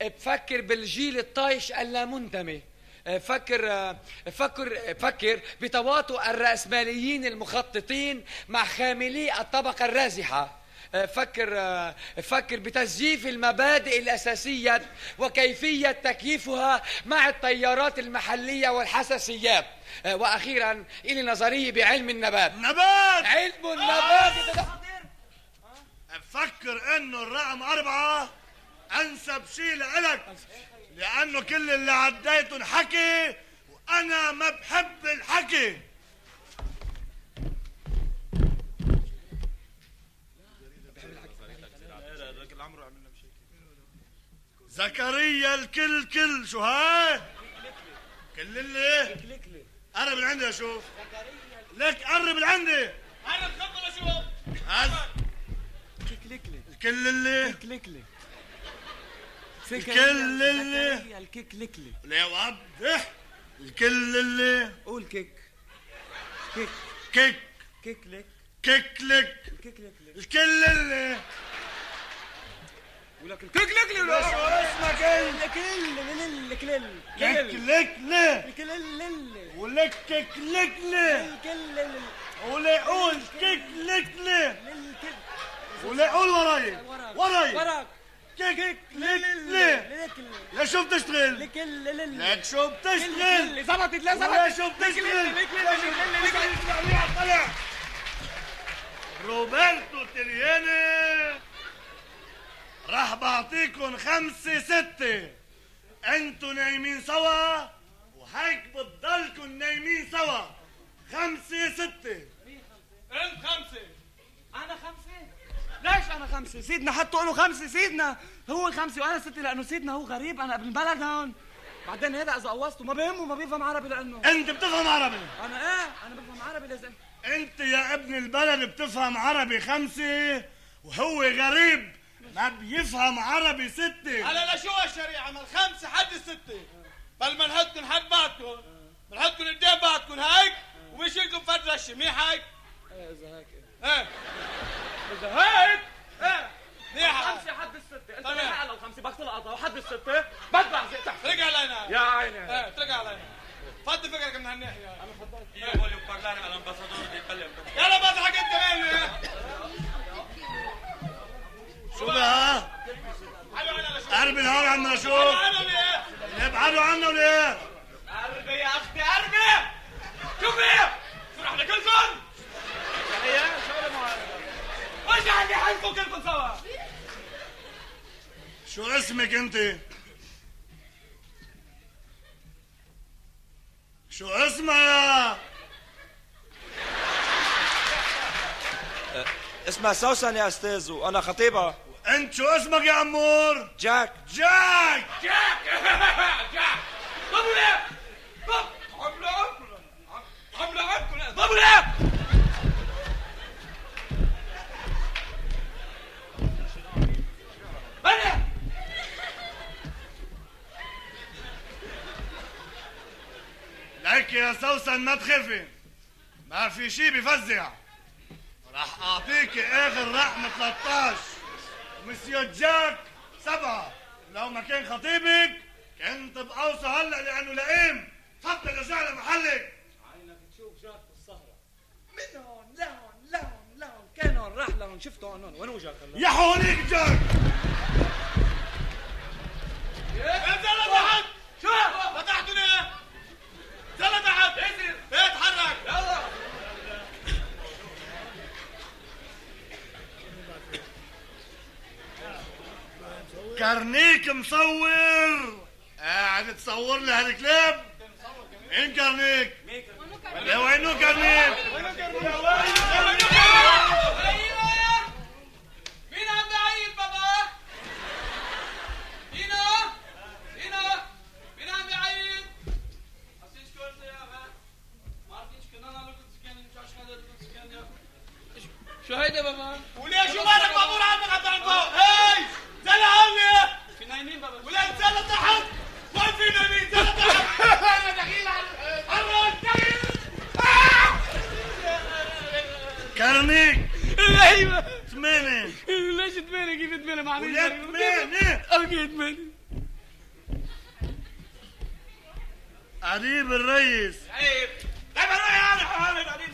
بفكر بالجيل الطايش اللامنتمي آه، بفكر آه، بفكر بفكر بتواطؤ الرأسماليين المخططين مع خاملي الطبقة الرازحة. آه، بفكر آه، بفكر بتزييف المبادئ الأساسية وكيفية تكييفها مع التيارات المحلية والحساسيات. آه، وأخيرا إلي نظرية بعلم النبات. نبات! علم النبات. بفكر إنه الرقم أربعة. أنسب شيء لإلك. لأنه كل اللي عديتهم حكي وأنا ما بحب الحكي. زكريا الكل كل شو هاي؟ كل اللي؟ قرب لعندي أشوف. لك قرب لعندي. أنا تخبر أشوف هز كليكلي الكل اللي؟ كليكلي الكل اللي؟ الكيكليكلي لا وضح الكل اللي؟ قول كيك كيك كيك كيكليك كيكلك كيكليكلي الكل اللي؟ ولك الكيكليكلي شو اسمك انت الكل الكل كيكلك الكل ولك كيكلك الكل ولا قول كيكلك ولا قول وراي وراي وراك كيك لك ليه يا شو بتشتغل لك. شو بتشتغل زبطت لا ولا ترياني راح بعطيكم خمسة ستة أنتوا نايمين سوا وهيك بتضلكم نايمين سوا. خمسة ستة انت خمسه أنا خمسه ليش أنا خمسه سيدنا حطوا له خمسه سيدنا. هو خمسه وأنا سته لأنه سيدنا هو غريب. أنا ابن البلد هون. بعدين هذا إذا قوصته ما بهمه ما بيفهم عربي لأنه. انت بتفهم عربي. أنا إيه؟ أنا بفهم عربي لازم. انت يا ابن البلد بتفهم عربي خمسة وهو غريب. ما بيفهم عربي ستة. على لا شو الشريعة؟ من خمسة حد الستة. بل منهدكم حد بعضكم منهدكم قدام بعضكم هيك ومش لكم فرشة منيح هيك إذا هيك. إيه. إذا هيك؟ إيه. منيح خمسة حد الستة. أنت تمام. ما على الخمسة. بدك تلقطها وحد الستة. بدع زي تحت ترجع علينا. يا عيني. إيه ترجع علينا. فضي فكرك من هالناحية. أنا فضلت. يلا بضحك انت مين شو بقى؟ قرب الهون عم نشوف ابعدوا عنا وليه؟ قربي يا أختي قربي شوفي فرح لكلكم هي شغله معينة وش عندي حالكم كلكم سوا شو اسمك أنت؟ شو اسمها يا؟ اسمها سوسن يا أستاذ وأنا خطيبها انت شو اسمك يا عمور؟ جاك. جاك! جاك! [LAUGHS] جاك! ضربوا ليه ضرب حملة حملة ضربوا لك يا سوسن ما تخافي ما في شي بفزع. راح أعطيك آخر رقم 13 ومسيو جاك سبعة لو ما كان خطيبك كنت بقوصه هلا لأنه لئيم. تفضل ارجع لمحلك عينك تشوف جاك بالسهرة من هون لهون لهون لهون. كان هون راح لهون شفته هون وين هلا؟ يا هونيك جاك. انزل لتحت شو؟ فتحتوا ليه انزل لتحت إيه اتحرك يلا. كرنيك مصور قاعد تصور لي هالكلاب مين كرنيك؟ لا وينو كرنيك؟ مين عم بيعيد بابا؟ مين عم بيعيد؟ عرفتيش كنت يا مان؟ ما عرفتيش كنا أنا اللي كنت سكان مش عشان هذا اللي كنت سكان يا شو هيدا بابا؟ وليه شو مالك عنك حتى عن فوق هاي زل هون في نايمين بابا ولا انزل لتحت أنا دخيل كرنيك أيوه ثمانية ليش ثمانية كيف ثمانية ولاد ثمانية أوكي ثمانية قريب الريس عيب طيب أنا أنا قريب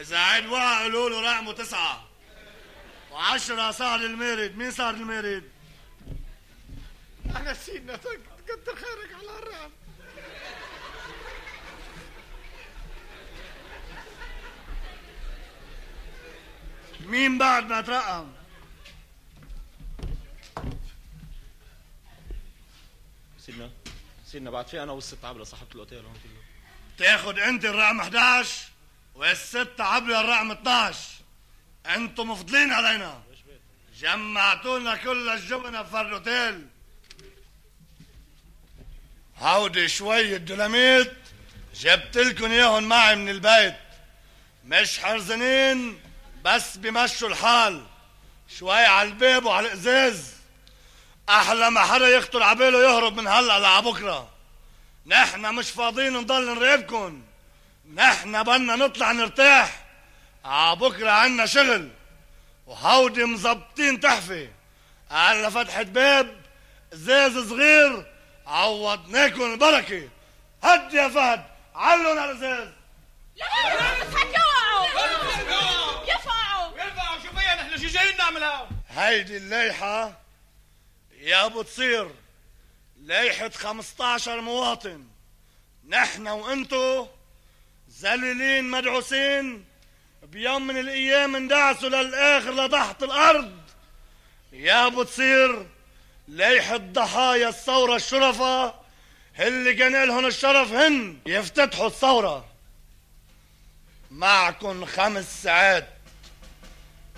إذا عيد وقع قولوا له رقمه تسعة. وعشرة صار المارد مين صار المارد؟ أنا نسينا كتر خيرك على الرقم مين بعد ما ترقم؟ سيدنا سيدنا بعد في أنا والست عبلة صاحبة الأوتيل. هون كله تاخد أنت الرقم 11 والست عبلة الرقم 12 أنتم مفضلين علينا. جمعتونا كل الجبنة في الأوتيل. هودي شوية دولاميت جبت لكم إياهم معي من البيت. مش حرزنين بس بمشوا الحال. شوي على الباب وعلى الإزاز. أحلى ما حدا يخطر عباله يهرب من هلا لعبكره نحن مش فاضيين نضل نراقبكم. نحن بدنا نطلع نرتاح. عبكره عنا شغل. وهودي مظبطين تحفة. على فتحة باب إزاز صغير عوضناكم البركة. هد يا فهد علون على الازاز يرفعوا يرفعوا. شو فيها نحن؟ شو جايين نعمل هون هيدي الليحة يا بتصير ليحة 15 مواطن. نحن وأنتو ذليلين مدعوسين بيوم من الأيام اندعسوا للآخر لتحت الأرض. يا بتصير ليحة ضحايا الثورة الشرفة اللي كان لهم الشرف هن يفتتحوا الثورة. معكم خمس ساعات.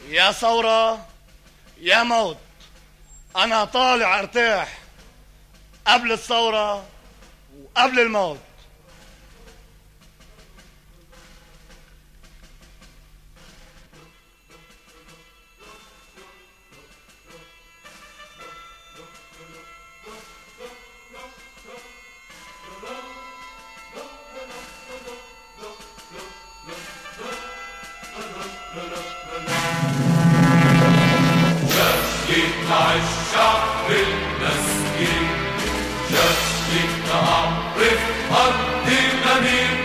يا ثورة يا موت. أنا طالع أرتاح قبل الثورة وقبل الموت. شكلك مع الشعب المسكين شكلك أعرف أرض لمين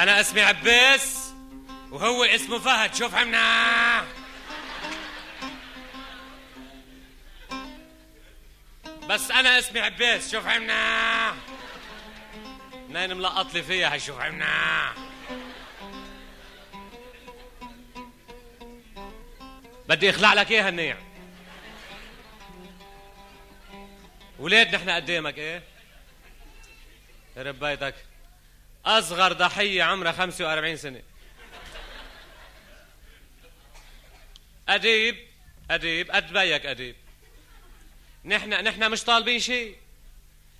أنا اسمي عباس وهو اسمه فهد. شوف عمنا. بس أنا اسمي عباس. شوف عمنا. ناين ملقط لي فيها؟ شوف عمنا. بدي أخلع لك إياها النيع ولاد نحن قدامك إيه؟ يرب بيتك أصغر ضحية عمرها 45 سنة. أديب أديب قد بيك أديب. نحن نحن مش طالبين شيء.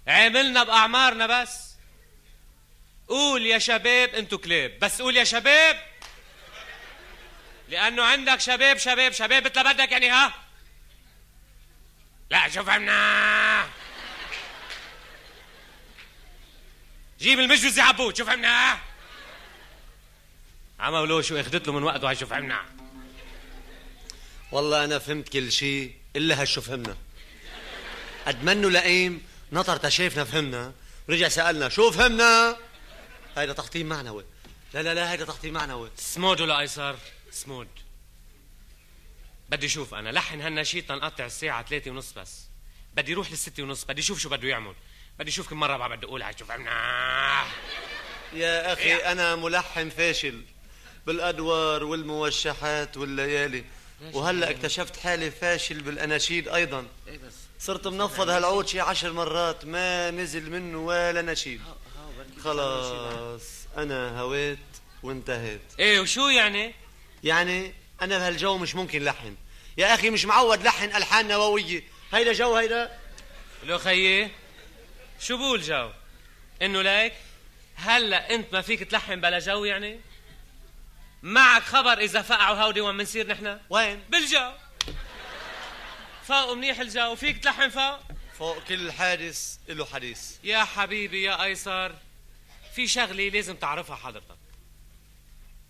عاملنا بأعمارنا بس. قول يا شباب أنتو كلاب بس قول يا شباب. لأنه عندك شباب شباب شباب مثل بدك يعني ها؟ لا شوف عمنا. جيب المجوز يا عبود شوف عمنا عملوا شو أخذت له من وقته هاي شوف عمنا والله أنا فهمت كل شيء إلا هالشو فهمنا. قد منه لئيم نطر تشافنا فهمنا رجع سألنا شو فهمنا؟ هيدا تحطيم معنوي. لا لا لا هيدا تحطيم معنوي. سمود ولا أيسر؟ سمود. بدي أشوف أنا لحن هالنشيد تنقطع الساعة ثلاثة ونص بس. بدي روح للستة ونص بدي أشوف شو بده يعمل. بدي أشوف كم مرة بعد بدي أقولها. شوف عمنا. يا أخي أنا ملحن فاشل بالأدوار والموشحات والليالي. وهلأ اكتشفت حالي فاشل بالأناشيد أيضا. صرت منفض هالعود شي عشر مرات ما نزل منه ولا نشيد. خلاص أنا هويت وانتهيت. إيه وشو يعني؟ يعني أنا بهالجو مش ممكن لحن. يا أخي مش معود لحن ألحان نووية. هيدا جو هيدا. لو خيي. شو بقول جو إنه ليك هلأ أنت ما فيك تلحن بلا جو يعني؟ معك خبر إذا فقعوا هودي وين بنصير نحن؟ وين؟ بالجو. فوق منيح الجو فيك تلحن فوق؟ فوق كل حادث له حديث. يا حبيبي يا أيسر في شغلة لازم تعرفها حضرتك.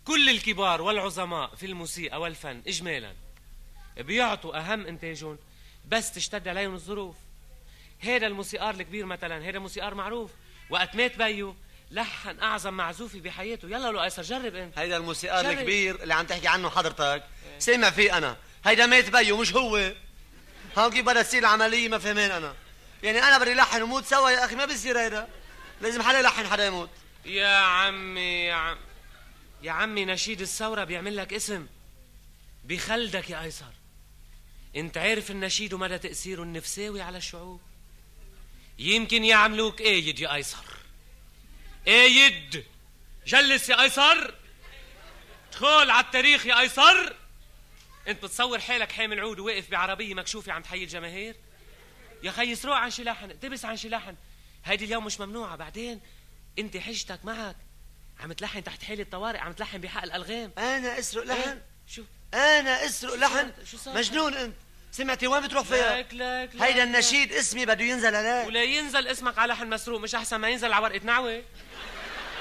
كل الكبار والعظماء في الموسيقى والفن اجمالا بيعطوا أهم إنتاجهم بس تشتد عليهم الظروف. هذا الموسيقار الكبير مثلا هذا موسيقار معروف. وقت مات بيو لحن أعظم معزوفي بحياته. يلا لو ايسر جرب انت. هيدا الموسيقار جرب. الكبير اللي عم تحكي عنه حضرتك. سامع فيه أنا. هيدا مات بيو مش هو. هون كيف بدها تصير العملية؟ ما فهمان أنا. يعني أنا بدي لحن وموت سوا يا أخي ما بصير هيدا. لازم حدا يلحن حدا يموت. يا عمي يا عم يا عمي نشيد الثورة بيعمل لك اسم. بيخلدك يا أيسر. انت عارف النشيد ومدى تأثيره النفساوي على الشعوب؟ يمكن يعملوك ايد يا أيسر؟ ايد جلس يا أيسر. ادخل على التاريخ يا أيسر. انت بتصور حالك حامل عود وواقف بعربية مكشوفة عم تحيي الجماهير؟ يا خي سروق عن شي لحن اقتبس عن شي لحن هيدي اليوم مش ممنوعة. بعدين انت حجتك معك. عم تلحن تحت حالة طوارئ عم تلحن بحق الألغام. أنا أسرق لحن؟ إيه؟ شو؟ أنا أسرق لحن؟ شو صار؟ مجنون أنت. سمعتي؟ وين بتروح فيها لك لك لك هيدا. النشيد اسمي بده ينزل عليه. ولا ينزل اسمك على لحن مسروق مش أحسن ما ينزل على ورقة نعوة.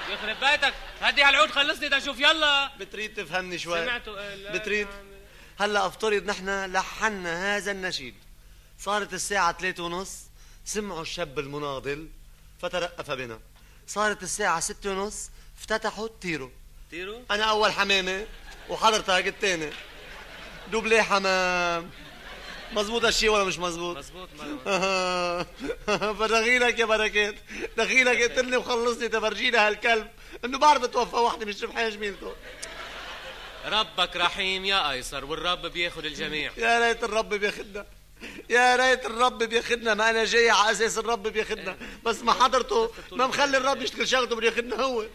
يخرب بيتك هدي هالعود خلصني تشوف يلا. بتريد تفهمني شوي؟ سمعتوا إيه، لا بتريد؟ هلأ افترض نحن لحنا هذا النشيد. صارت الساعة ثلاثة ونص سمعوا الشاب المناضل فترقف بنا. صارت الساعة ستة ونص افتتحوا التيرو. تيرو؟ أنا أول حمامة وحضرتك الثاني doublé حمام. مزبوط هالشي ولا مش مزبوط؟ مزبوط [LAUGHS] فدخيلك يا بركات دخيلك اقتلني وخلصني تفرجينا هالكلب. انه بعرف اتوفى وحده مش ربحان جميلته ربك رحيم يا ايسر والرب بياخد الجميع. يا ريت الرب بياخدنا. يا ريت الرب بياخدنا ما أنا جاي على أساس الرب بياخدنا. بس ما حضرته ما مخلي الرب يشتغل شغلته بده ياخدنا هو.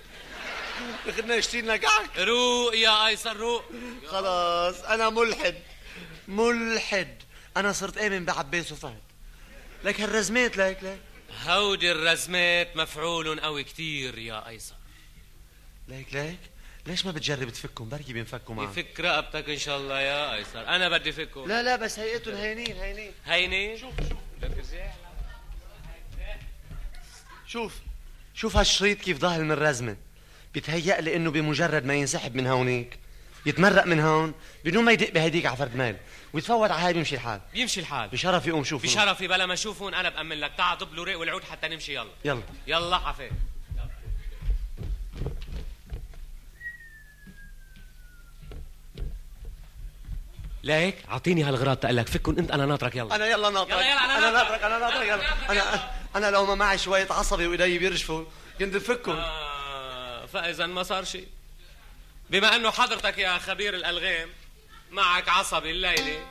ياخدنا يشتري لنا كعك. روق يا ايسر روق. خلاص أنا ملحد. ملحد. أنا صرت أمن بعباس وفهد لك هالرزمات لك لك. هودي الرزمات مفعول قوي كتير يا أيسر. ليك ليك ليش ما بتجرب تفكهم؟ بركي بينفكوا معك. يفك رقبتك إن شاء الله يا أيسر. أنا بدي فكه لا لا بس هيئتهم هينين هينين. هيني شوف شوف. شوف شوف هالشريط كيف ظاهر من الرزمة. بيتهيأ لي إنه بمجرد ما ينسحب من هونيك يتمرق من هون بدون ما يدق بهديك على فرد مال. ويتفوت على هاي بيمشي الحال. بيمشي الحال. بشرفي قوم شوفهم بشرفي بلا ما اشوفهم أنا بأمن لك. تعا ضب له ريق والعود حتى نمشي يلا. يلا. يلا حفيظ ليك أعطيني هالغراض تقلك فكن أنت أنا ناطرك يلا. أنا يلا ناطرك. يلا يلا أنا ناطرك. أنا ناطرك يلا, أنا أنا لو ما معي شوية عصبي وإيدي بيرجفوا كنت بفكهم آه فاذا ما صار شيء. بما أنه حضرتك يا خبير الألغام معك عصبي الليلة؟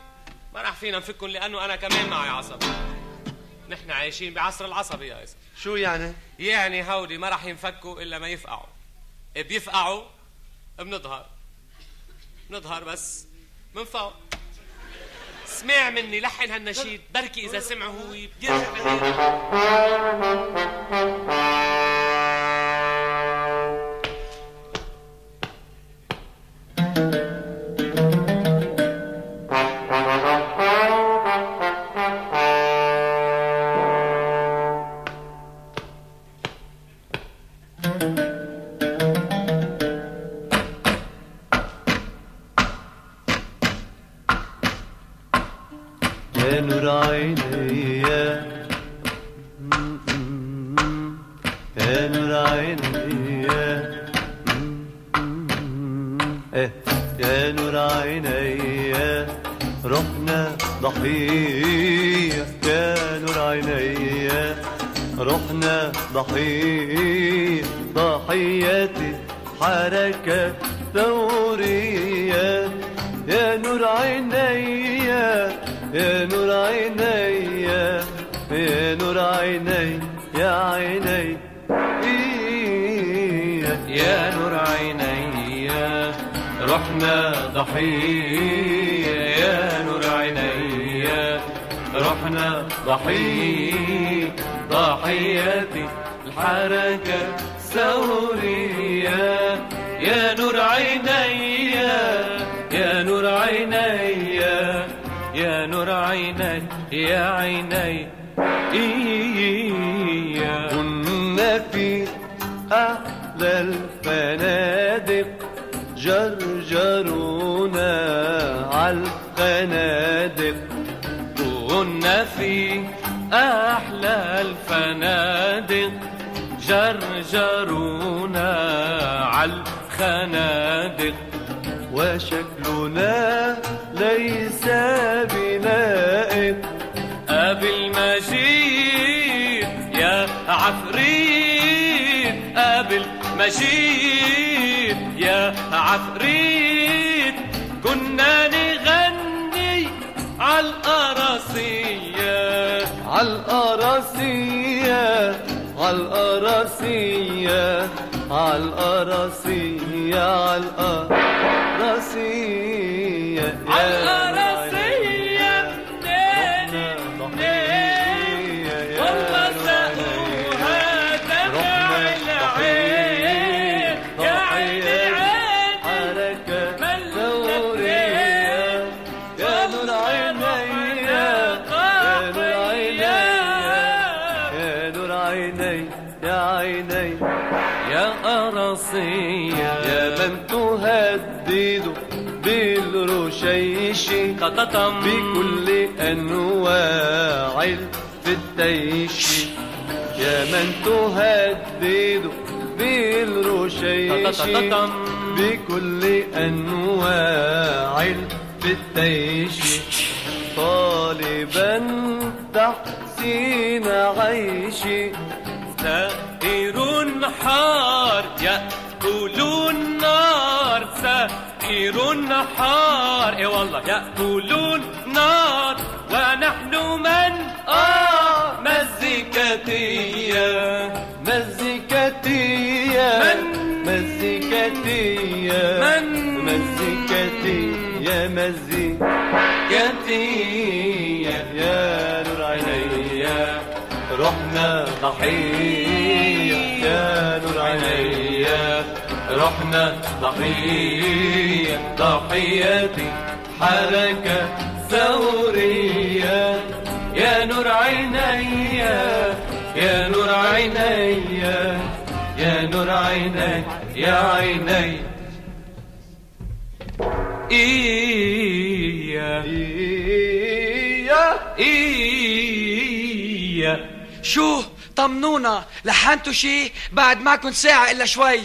ما راح فينا نفكهم لأنه أنا كمان معي عصبي. نحن عايشين بعصر العصبي يا اسف شو يعني؟ يعني هودي ما راح ينفكوا إلا ما يفقعوا. بيفقعوا؟ بنظهر. بنظهر بس. من فوق سمع مني لحن هالنشيد. بركي إذا سمعه هو بيرجع يا ضحية يا نور عيني رحنا ضحية ضحياتي الحركة ثورية يا نور عيني يا نور عيني يا نور عيني يا عيني. إيا كنا في أحلى الفنادق. جرجرونا عالخنادق كنا في أحلى الفنادق. جرجرونا عالخنادق وشكلنا ليس بلائق قبل ما يا عفريت. قبل ما عفريت. كنا نغني عالقراصية عالقراصية عالقراصية عالقراصية عالقراصية عالقراصية بالرشيش بكل أنواع الفتيش يا من تهدد بالرشيش. بكل أنواع الفتيش طالبا تحسين عيشي سائر حار يأكل النار. سائر حار إي والله يأكل النار ونحن من؟ آه مزيكتية مزيكتية من؟ مزيكتية من؟ مزيكتية مزيكتية يا نور عيني رحنا ضحية. يا نور عيني. رحنا ضحية ضحياتي حركة ثورية. يا نور عيني يا نور عيني يا نور عيني يا عيني. إيا إيا إيا. شو طمنونا لحنتوا شي بعد معكم ساعة إلا شوي.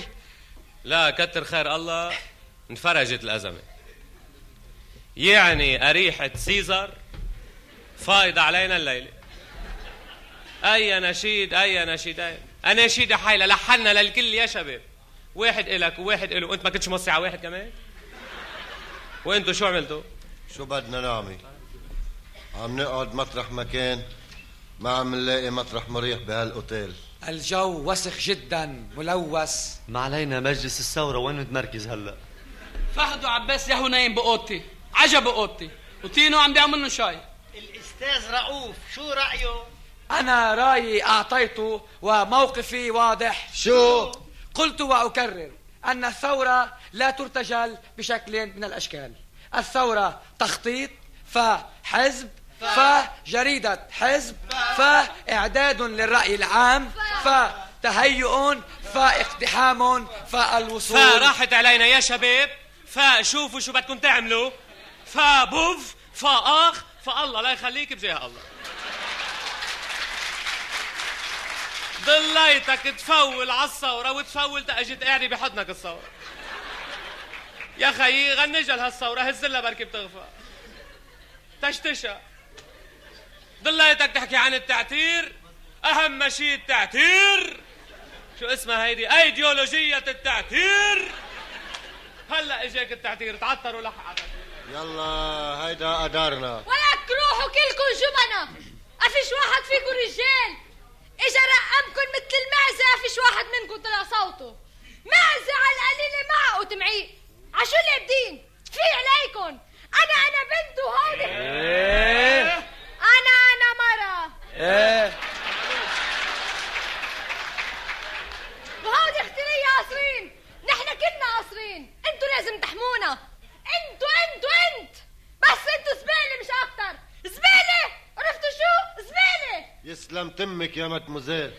لا كتر خير الله انفرجت الأزمة. يعني أريحة سيزر فايضة علينا الليلة. أي نشيد أي نشيد أي أناشيد حيلة لحنا للكل يا شباب. واحد إلك وواحد إله وأنت ما كنتش موصي على واحد كمان؟ وأنتوا شو عملتوا؟ شو بدنا نعمل؟ عم نقعد مطرح مكان ما عم نلاقي مطرح مريح بهالأوتيل. الجو وسخ جدا ملوث. ما علينا مجلس الثورة وين متمركز هلأ؟ فهد وعباس ياهو نايم بأوضتي. عجب باوضتي وتينو عم بيعمل منه شاي. الأستاذ رؤوف شو رأيه؟ أنا رأيي أعطيته وموقفي واضح. شو؟ قلت وأكرر أن الثورة لا ترتجل بشكل من الأشكال. الثورة تخطيط فحزب فجريدة حزب فإعداد للرأي العام فتهيؤ فاقتحام فالوصول فراحت علينا يا شباب فشوفوا شو بدكم تعملوا. فبوف فاخ فالله لا يخليك بجاه الله. ضليتك تفول على الثورة وتفول تأجت قاعدة بحضنك الثورة يا خيي غنجها لهالثورة هزلها بركي بتغفى. تشتشى. ضليتك تحكي عن التعتير؟ أهم شيء التعتير. شو اسمها هيدي؟ أيديولوجية التعتير. هلا إجاك التعتير تعتروا لحق يلا هيدا قدرنا ولك روحوا كلكم جبنة أفيش واحد فيكم رجال. إجا رقمكم مثل المعزة أفيش واحد منكم طلع صوته. معزة على القليلة معقوا تمعيق عشو اللي بدين؟ في عليكم أنا أنا بنت وهودي إيه. أنا أنا مرة إيه. وهودي أختي لي قاصرين نحن كلنا قاصرين أنتوا لازم تحمونا. أنتوا أنتوا انت. بس أنتوا زبالة مش أكتر. زبالة؟ عرفتوا شو؟ زبالة. يسلم تمك يا متموزيل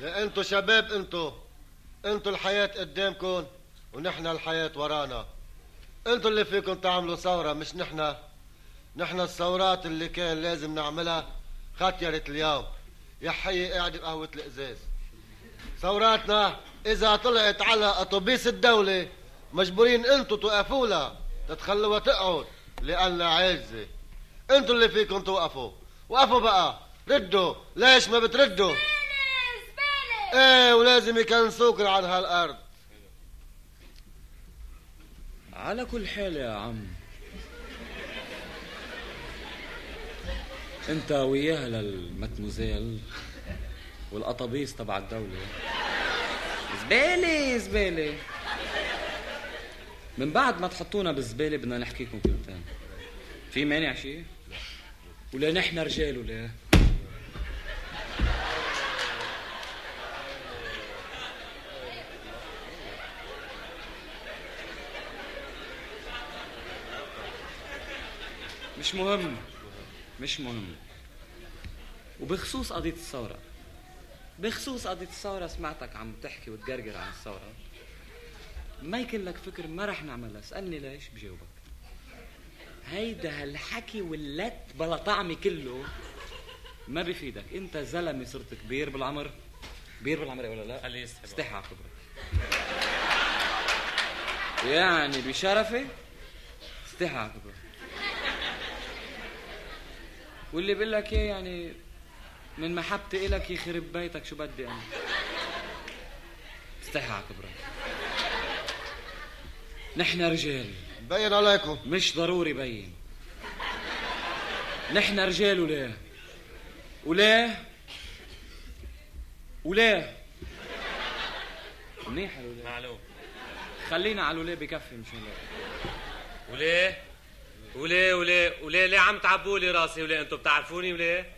يا انتو شباب انتو انتو الحياة قدامكم ونحن الحياة ورانا. انتو اللي فيكم تعملوا ثورة مش نحن. نحن الثورات اللي كان لازم نعملها ختيرت اليوم. يا حي قاعد بقهوة الإزاز. ثوراتنا إذا طلعت على أتوبيس الدولة مجبورين انتو توقفوا لها تتخلوها تقعد لأنها عاجزة انتو اللي فيكم توقفوا. وقفوا بقى. ردوا. ليش ما بتردوا؟ إيه ولازم يكنسوكن عن هالأرض. على كل حال يا عم. انت وياها للمتموزيل والقطابيس تبع الدولة. زبالة زبالة. من بعد ما تحطونا بالزبالة بدنا نحكيكم كلمتين. في مانع شيء؟ ولا نحن رجال ولا؟ مش مهم. مش مهم. وبخصوص قضية الثورة بخصوص قضية الثورة سمعتك عم تحكي وتقرقر عن الثورة. ما يكون لك فكر ما رح نعملها اسألني ليش؟ بجاوبك. هيدا هالحكي واللت بلا طعمي كله ما بفيدك. انت زلمة صرت كبير بالعمر. كبير بالعمر ولا لا؟ خليه يسحب استحى على كبرك يعني بشرفي؟ استحى على كبرك واللي بقول لك إيه يعني من محبتي إلك يخرب بيتك شو بدي أنا؟ استحى على كبرك. نحن رجال. بين عليكم. مش ضروري بين. نحن رجال وليه وليه وليه منيح الوليه معلوم. خلينا على الوليه بكفي مش الله. وليه وليه وليه ليه عم تعبوا لي راسي؟ وليه أنتم بتعرفوني وليه؟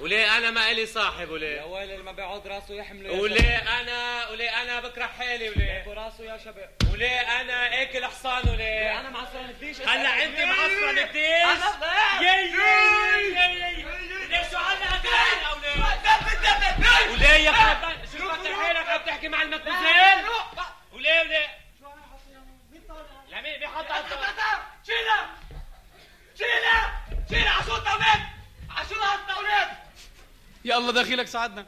وليه أنا ما إلي صاحب وليه؟ يا ويلي اللي ما بيعود راسه يحمله وليه أنا وليه أنا بكره حالي وليه؟ راسه يا شباب. وليه أنا اكل حصان وليه؟ أنا معصرن كديش. هلأ أنت معصرن أنا- يي يي ليه شو هلا هتعمل وليه وليه يا خرب شو كتر حالك؟ عم تحكي مع المتموزيل وليه وليه؟ لا مين بيحط شيلها. شيلها شيلها عشو التولاد عشو التولاد يا الله داخلك ساعدنا.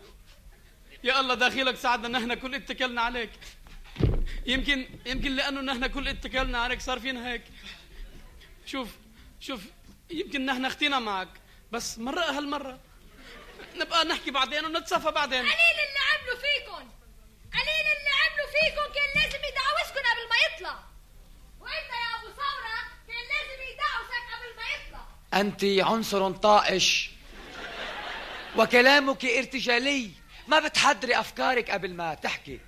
يا الله داخلك ساعدنا نحن كل اتكلنا عليك. يمكن يمكن لأنه نحن كل اتكلنا عليك صار فينا هيك. شوف شوف يمكن نحن أختينا معك. بس مرة هالمرة نبقى نحكي بعدين ونتصافى بعدين. قليل اللي عملوا فيكم قليل اللي عملوا فيكم كان لازم يدعوسكم قبل ما يطلع. وإنت يا ابو ثوره كان لازم يدعوسك قبل ما يطلع أنت عنصر طائش وكلامك ارتجالي ما بتحضري أفكارك قبل ما تحكي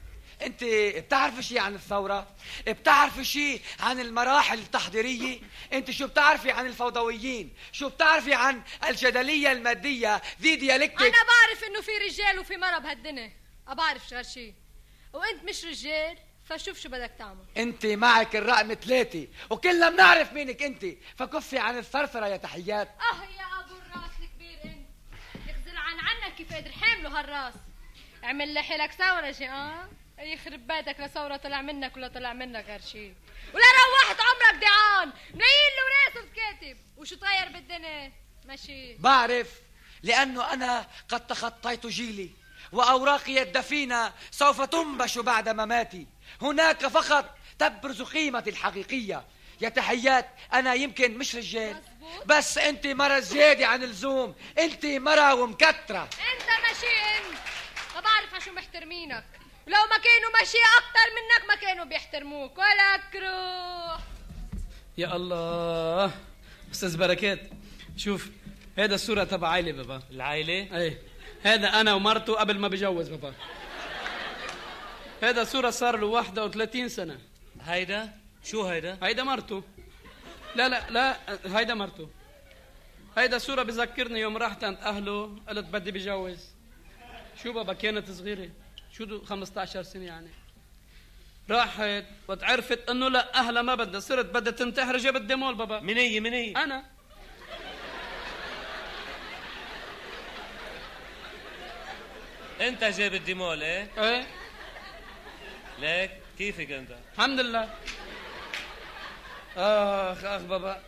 أنت بتعرفي شيء عن الثورة؟ بتعرفي شيء عن المراحل التحضيرية؟ أنت شو بتعرفي عن الفوضويين؟ شو بتعرفي عن الجدلية المادية ذي ديالكتيك؟ أنا بعرف إنه في رجال وفي مرة بهالدنيا ما بعرف غير شيء وأنت مش رجال فشوف شو بدك تعمل. أنت معك الرقم ثلاثة وكلنا بنعرف مينك أنت فكفي عن الثرثرة يا تحيات. أه يا أبو الراس الكبير انت. اخزل عن عنك كيف قادر حامله هالراس. اعمل لي حيلك ثورة شي آه؟ يخرب بيتك لا ثورة طلع منك ولا طلع منك غير شيء ولا روحت عمرك دعان له وراسه كاتب وشو طاير بالدنيا؟ ماشي. بعرف لأنه أنا قد تخطيت جيلي وأوراقي الدفينة سوف تنبش بعد مماتي. هناك فقط تبرز قيمتي الحقيقية. يا تحيات أنا يمكن مش رجال بس أنت مرة زيادة عن اللزوم. أنت مرة ومكترة. أنت ماشي انت ما بعرف عشو محترمينك. ولو ما كانوا ماشي أكتر منك ما كانوا بيحترموك. ولا كروح يا الله. أستاذ بركات شوف هذا الصورة تبع عائلة بابا. العائلة؟ إيه. هذا أنا ومرته قبل ما بجوز بابا. هذا صورة صار له 31 سنة. هيدا؟ شو هيدا؟ هيدا مرته. لا لا لا هيدا مرته. هيدا صورة بذكرني يوم رحت عند أهله قلت بدي بجوز. شو بابا كانت صغيرة. شو دو 15 سنة يعني. راحت وتعرفت إنه لا أهلها ما بدها. صرت بدها تنتحر جابت ديمول بابا. من هي من هي؟ أنا. أنت جايب الديمول إيه؟ إيه. ليك كيفك انت؟ الحمد لله. آخ آخ بابا.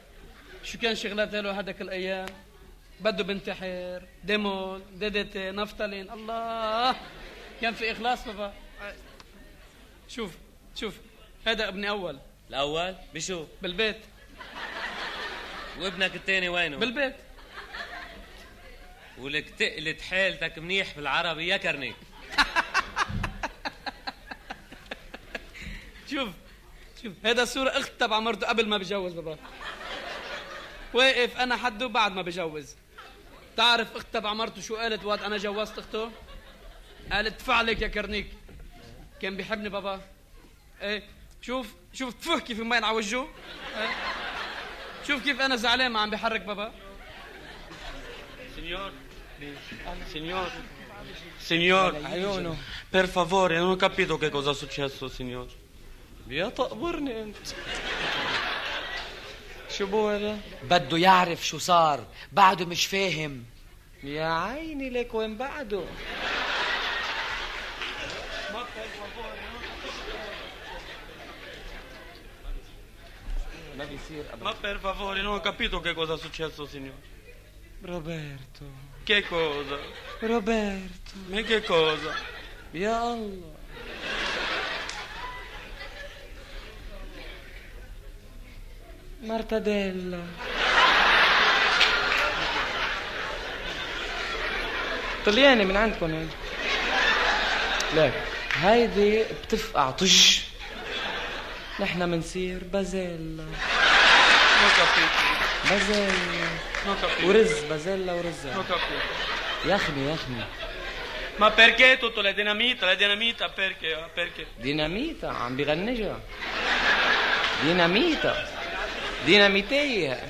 شو كان شغلات له هذاك الأيام؟ بده بنتحر ديمول DDT نفتالين. الله! كان في إخلاص بابا. شوف شوف. هذا ابني أول. الأول؟ بشو؟ بالبيت. وابنك الثاني وينه؟ بالبيت. ولك تقلت حالتك منيح بالعربي يا كرنيك [LAUGHS] شوف شوف هذا صورة أخت تبع مرته قبل ما بجوز بابا. واقف أنا حده بعد ما بجوز. تعرف أخت تبع مرته شو قالت؟ وقت أنا جوزت أخته؟ قالت فعلك يا كرنيك. كان بيحبني بابا. إيه شوف شوف تفه كيف المي على وجهه إيه؟ شوف كيف أنا زعلان ما عم بحرك بابا. signor, signor, عيونه. per favore, non ho capito che cosa è successo, signor. يا تقبرني انت شو بو هذا؟ بده يعرف شو صار بعده مش فاهم يا عيني لك وين بعده ما بيصير Ma per favore, non ho capito che cosa è successo, signor. روبرتو Che cosa? روبرتو Ma che cosa? يا الله مرتديلا طلياني من عندكم هيدي لك هيدي بتفقع طج نحن منصير بازيلا. بازيلا. ورز بازيلا ورز ho capito. يخني يخني Ma perché tutto la dinamita, la dinamita, perché? Perché? ديناميتا عم بغنجها ديناميتا ديناميتية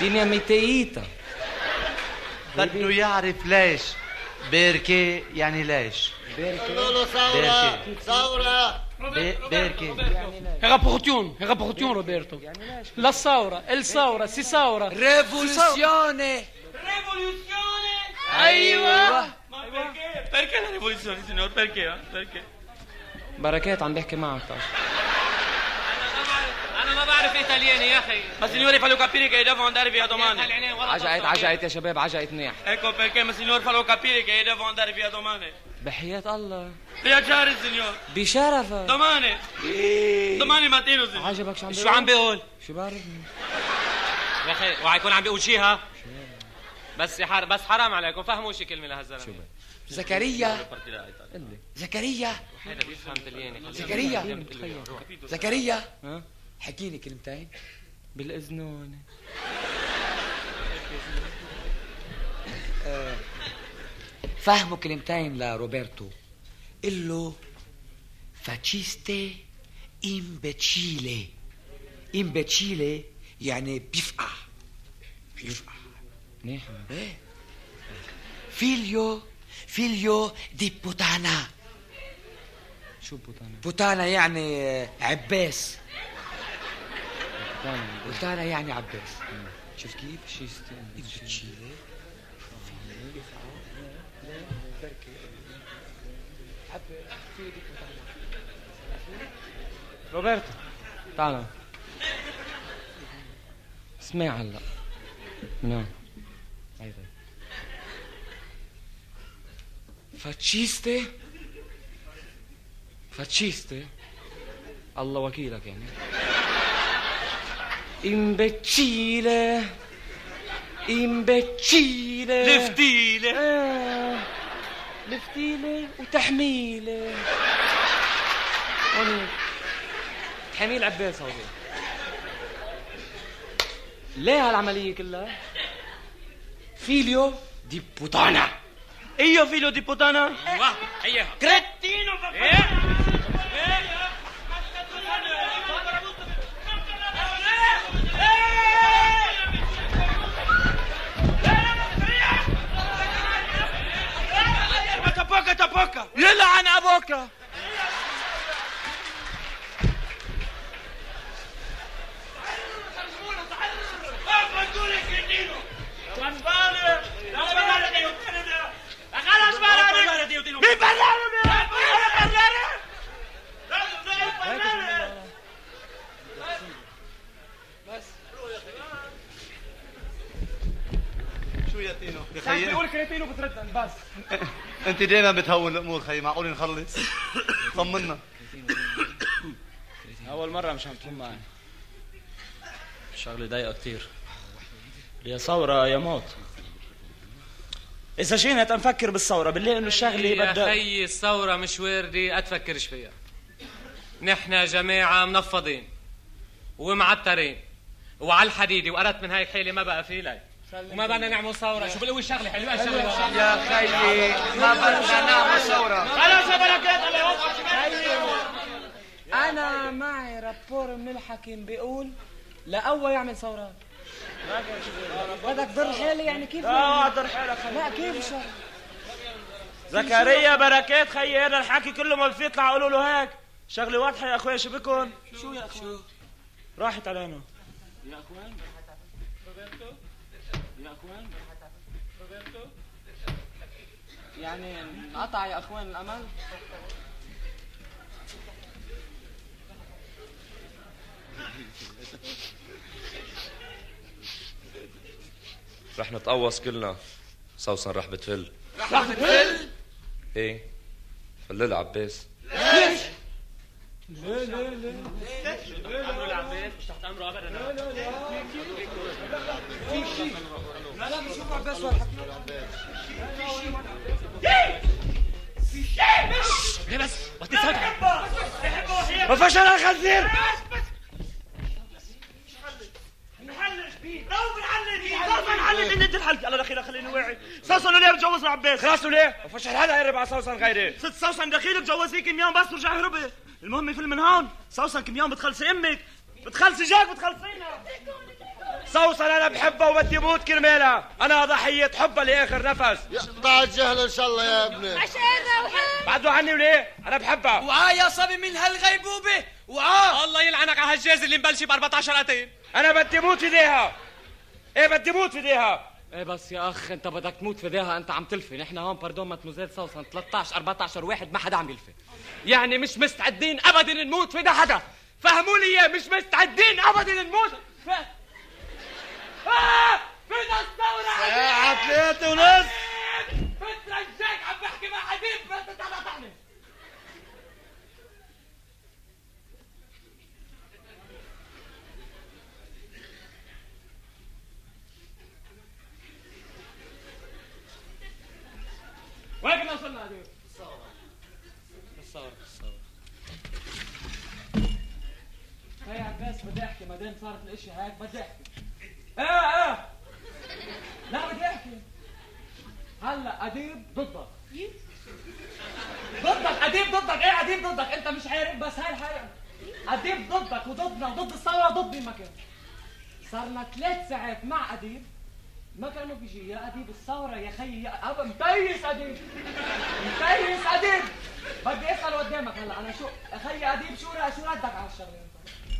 ديناميتيتا بده يعرف ليش بيركي يعني ليش قولوا له ثورة ثورة بيركي È rapportion, è rapportion Roberto. La saura, il saura, si saura. Rivoluzione! أيوه Ma perché? Perché la rivoluzione, signor? Perché? eh? Perché? بركات عم بحكي معك تعال. أنا ما بعرف إيطالياني يا أخي. signore, fallo capire che devo andare via domani. عجقت عجقت يا شباب عجقت منيح. perché, ma signor, fallo capire che devo andare via domani. بحياة الله. Viaggiare, signor. بشرفك Domani. Domani mattina, signor. عجبك شو عم شو عم بيقول؟ شو بعرفني يا أخي وحيكون عم بيقول شيها بس يا حر... بس حرام عليكم فهموا شي كلمة لهالزلمة. زكريا. زكريا. زكريا. زكريا. ها؟ حكي لي كلمتين. بالأذنون. آه، فهموا كلمتين لروبرتو. قل له فاتشيستي امبتشيلي امبتشيلي يعني بيفقع. بيفقع. منيحة. إيه. فيليو فيليو دي بوتانا. شو بوتانا؟ بوتانا يعني عباس. بوتانا بوتانا يعني عباس شوف كيف شيستي امبتشيلي روبرتو تعال اسمع هلا من هون هاي طيب فاتشيستي فاتشيستي الله وكيلك يعني امبتشيلة امبتشيلة لفتيلة. آه. لفتيلة وتحميلة هون تحميل عباس هودي ليه هالعملية كلها؟ figlio di puttana أيوه figlio di puttana أيوه هيها cretino تبوكا تبوكا يلعن ابوكا مين شو يا تينو يا خيي بيقول كريتينو بترد بس. انت دايما بتهون الأمور خيي معقول نخلص؟ طمنا. أول مرة مش عم تكون معي. الشغله ضايقة كتير. يا ثورة يا موت. إذا جينا تنفكر بالثورة بالله إنه الشغلة يا بدها خيي الثورة مش واردة أتفكرش فيها. نحن جماعة منفضين ومعترين وعلى الحديدة وقرت من هاي الحيلة ما بقى في لي وما بدنا نعمل ثورة. شو بقول شغلة حلوة الشغلة. يا خيي ما بدنا نعمل ثورة. خلاص يا بركات أنا معي رابور من الحكيم بيقول لأول يعمل ثورات بدك ضر حالي يعني كيف آه ضر حالك لا كيف شغل زكريا بركات خيي هذا الحكي كله ما في يطلع قولوا له هيك. شغلة واضحة يا اخويا شو بكون شو يا أخوان؟ راحت علينا. يا أخوان روبرتو يا اخوان روبرتو يعني انقطع يا اخوان الامل. رح نتقوص كلنا سوسن رح بتفل. رح بتفل؟ إيه. فلل عباس ليش؟ لا لا لا أمره العباس مش تحت أمره أبدا لا لا لا في شيء. لا لا بشوف عباس ولا في شيء. ليه بس وقت ما فيش أنا خنزير بنحلل ان انت الحل يلا دخيلة خليني واعي سوسن ليه بتجوزنا عباس خلاص ليه ما فيش حدا يقرب على سوسن غيري ست سوسن دخيلك جوزيك كم يوم بس ورجعي هربي المهم يفل من هون سوسن كم يوم بتخلصي أمك بتخلصي جاك بتخلصينا سوسن أنا بحبها وبدي موت كرمالها أنا ضحية حبها لآخر نفس. يقطع الجهل إن شاء الله يا ابني. عشان روحان بعدوا عني وليه؟ أنا بحبها وعاه يا صبي من هالغيبوبة. وعاه الله يلعنك على هالجاز اللي مبلشي ب 14 قتين أنا بدي موت في ايديها إيه بدي موت في ايديها إيه بس يا أخ أنت بدك تموت في ديها أنت عم تلفي نحن هون باردون ماتموزيل سوسن. 13 14 واحد ما حدا عم يلفي يعني مش مستعدين ابدا نموت في ده حدا. فهموا لي إياه مش مستعدين ابدا نموت. فين الثورة ساعة ثلاثة ونص بترجاك عم بحكي مع حبيب بس تعال طعني وين وصلنا هدول؟ الثورة الثورة الثورة هي عباس بدي احكي ما دام صارت الإشي هيك بدي احكي إيه إيه لا بدي احكي هلا أديب ضدك. ضدك أديب ضدك. إيه أديب ضدك؟ أنت مش عارف بس هاي الحقيقة أديب ضدك وضدنا وضد الثورة ضدي ما كان. صارنا ثلاث ساعات مع أديب. ما كانوا بيجي يا أديب الثورة يا خيي يا ابا متيس أديب. متيس أديب. بدي أسأل قدامك هلا. أنا شو خيي أديب شو شو ردك على الشغلة؟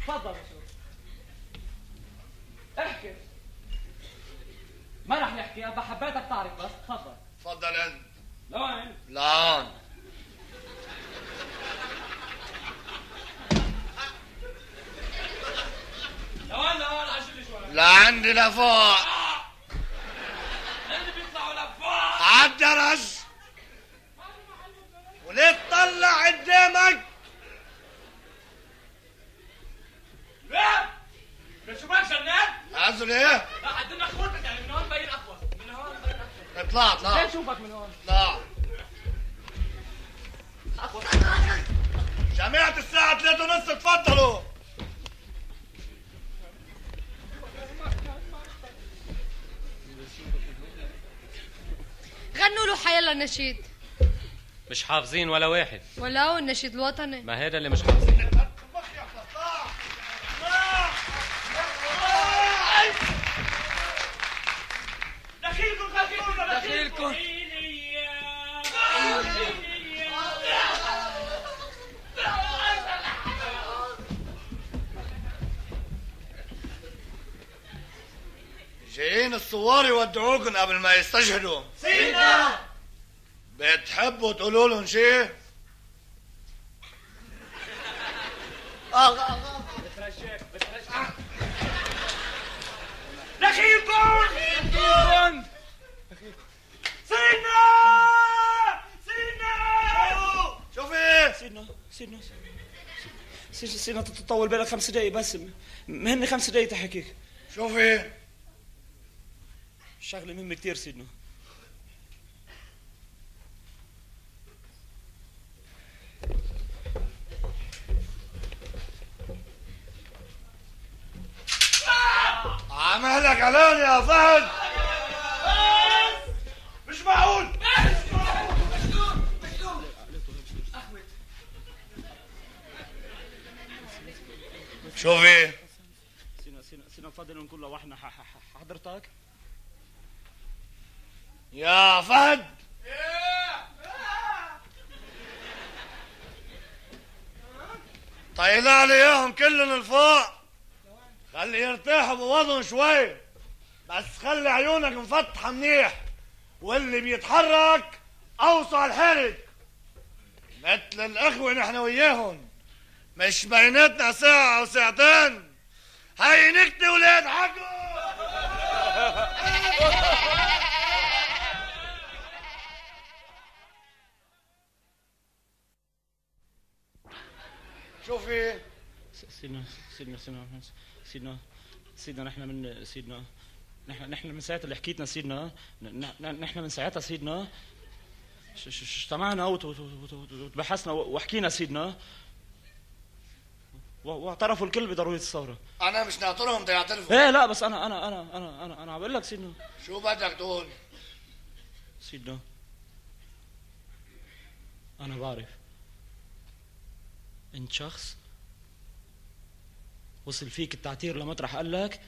تفضل يا شو. احكي. ما رح يحكي ابا حبيتك تعرف بس تفضل. تفضل أنت. لوين؟ لهون. لوين عجل شوي. لعندي لفوق. اللي بيطلعوا لفوق؟ عالدرج. وليه تطلع قدامك؟ لا شو ما جنات عزل إيه؟ لا عندنا خوتك يعني من هون مبين اقوى من هون مبين اقوى اطلع اطلع. ليه اشوفك من هون؟ اطلع جماعة الساعة 3 ونص تفضلوا غنوا له حيلا نشيد. مش حافظين ولا واحد. ولو النشيد الوطني. ما هذا اللي مش حافظين. جايين الثوار يودعوكم قبل ما يستشهدوا. سيدنا! بتحبوا تقولوا لهم شيء؟ بترجاك بترجاك دخيلكم دخيلكم سيدنا! سيدنا! شوفي! سيدنا سيدنا سيدنا سيدنا تطول بالك خمس دقايق بس. مهني خمس دقايق تحكيك. شوفي! شغلة مهمة كثير سيدنا. عملك علاني يا فهد! مش معقول. شوفي سيدنا سيدنا بفضل نكون لوحنا ح- ح- ح- حضرتك؟ يا فهد. طينا لي اياهم كلهم لفوق خلي يرتاحوا بوضعهم شوي بس خلي عيونك مفتحة منيح. واللي بيتحرك اوصى الحرج مثل الاخوة نحن وياهم مش بيناتنا ساعة أو ساعتين هاي نكتة ولاد حقه شوفي سيدنا سيدنا سيدنا سيدنا سيدنا نحن من سيدنا نحن نحن من ساعتها اللي حكيتنا سيدنا نحن من ساعتها سيدنا اجتمعنا وت- وت- وت- وت- وتبحثنا وحكينا سيدنا. واعترفوا الكل بضرورة الثورة. أنا مش ناطرهم بدي يعترفوا. إيه لا بس أنا أنا أنا أنا أنا أنا عم بقول لك سيدنا. شو بدك تقول؟ سيدنا أنا بعرف انت شخص وصل فيك التعتير لمطرح قال لك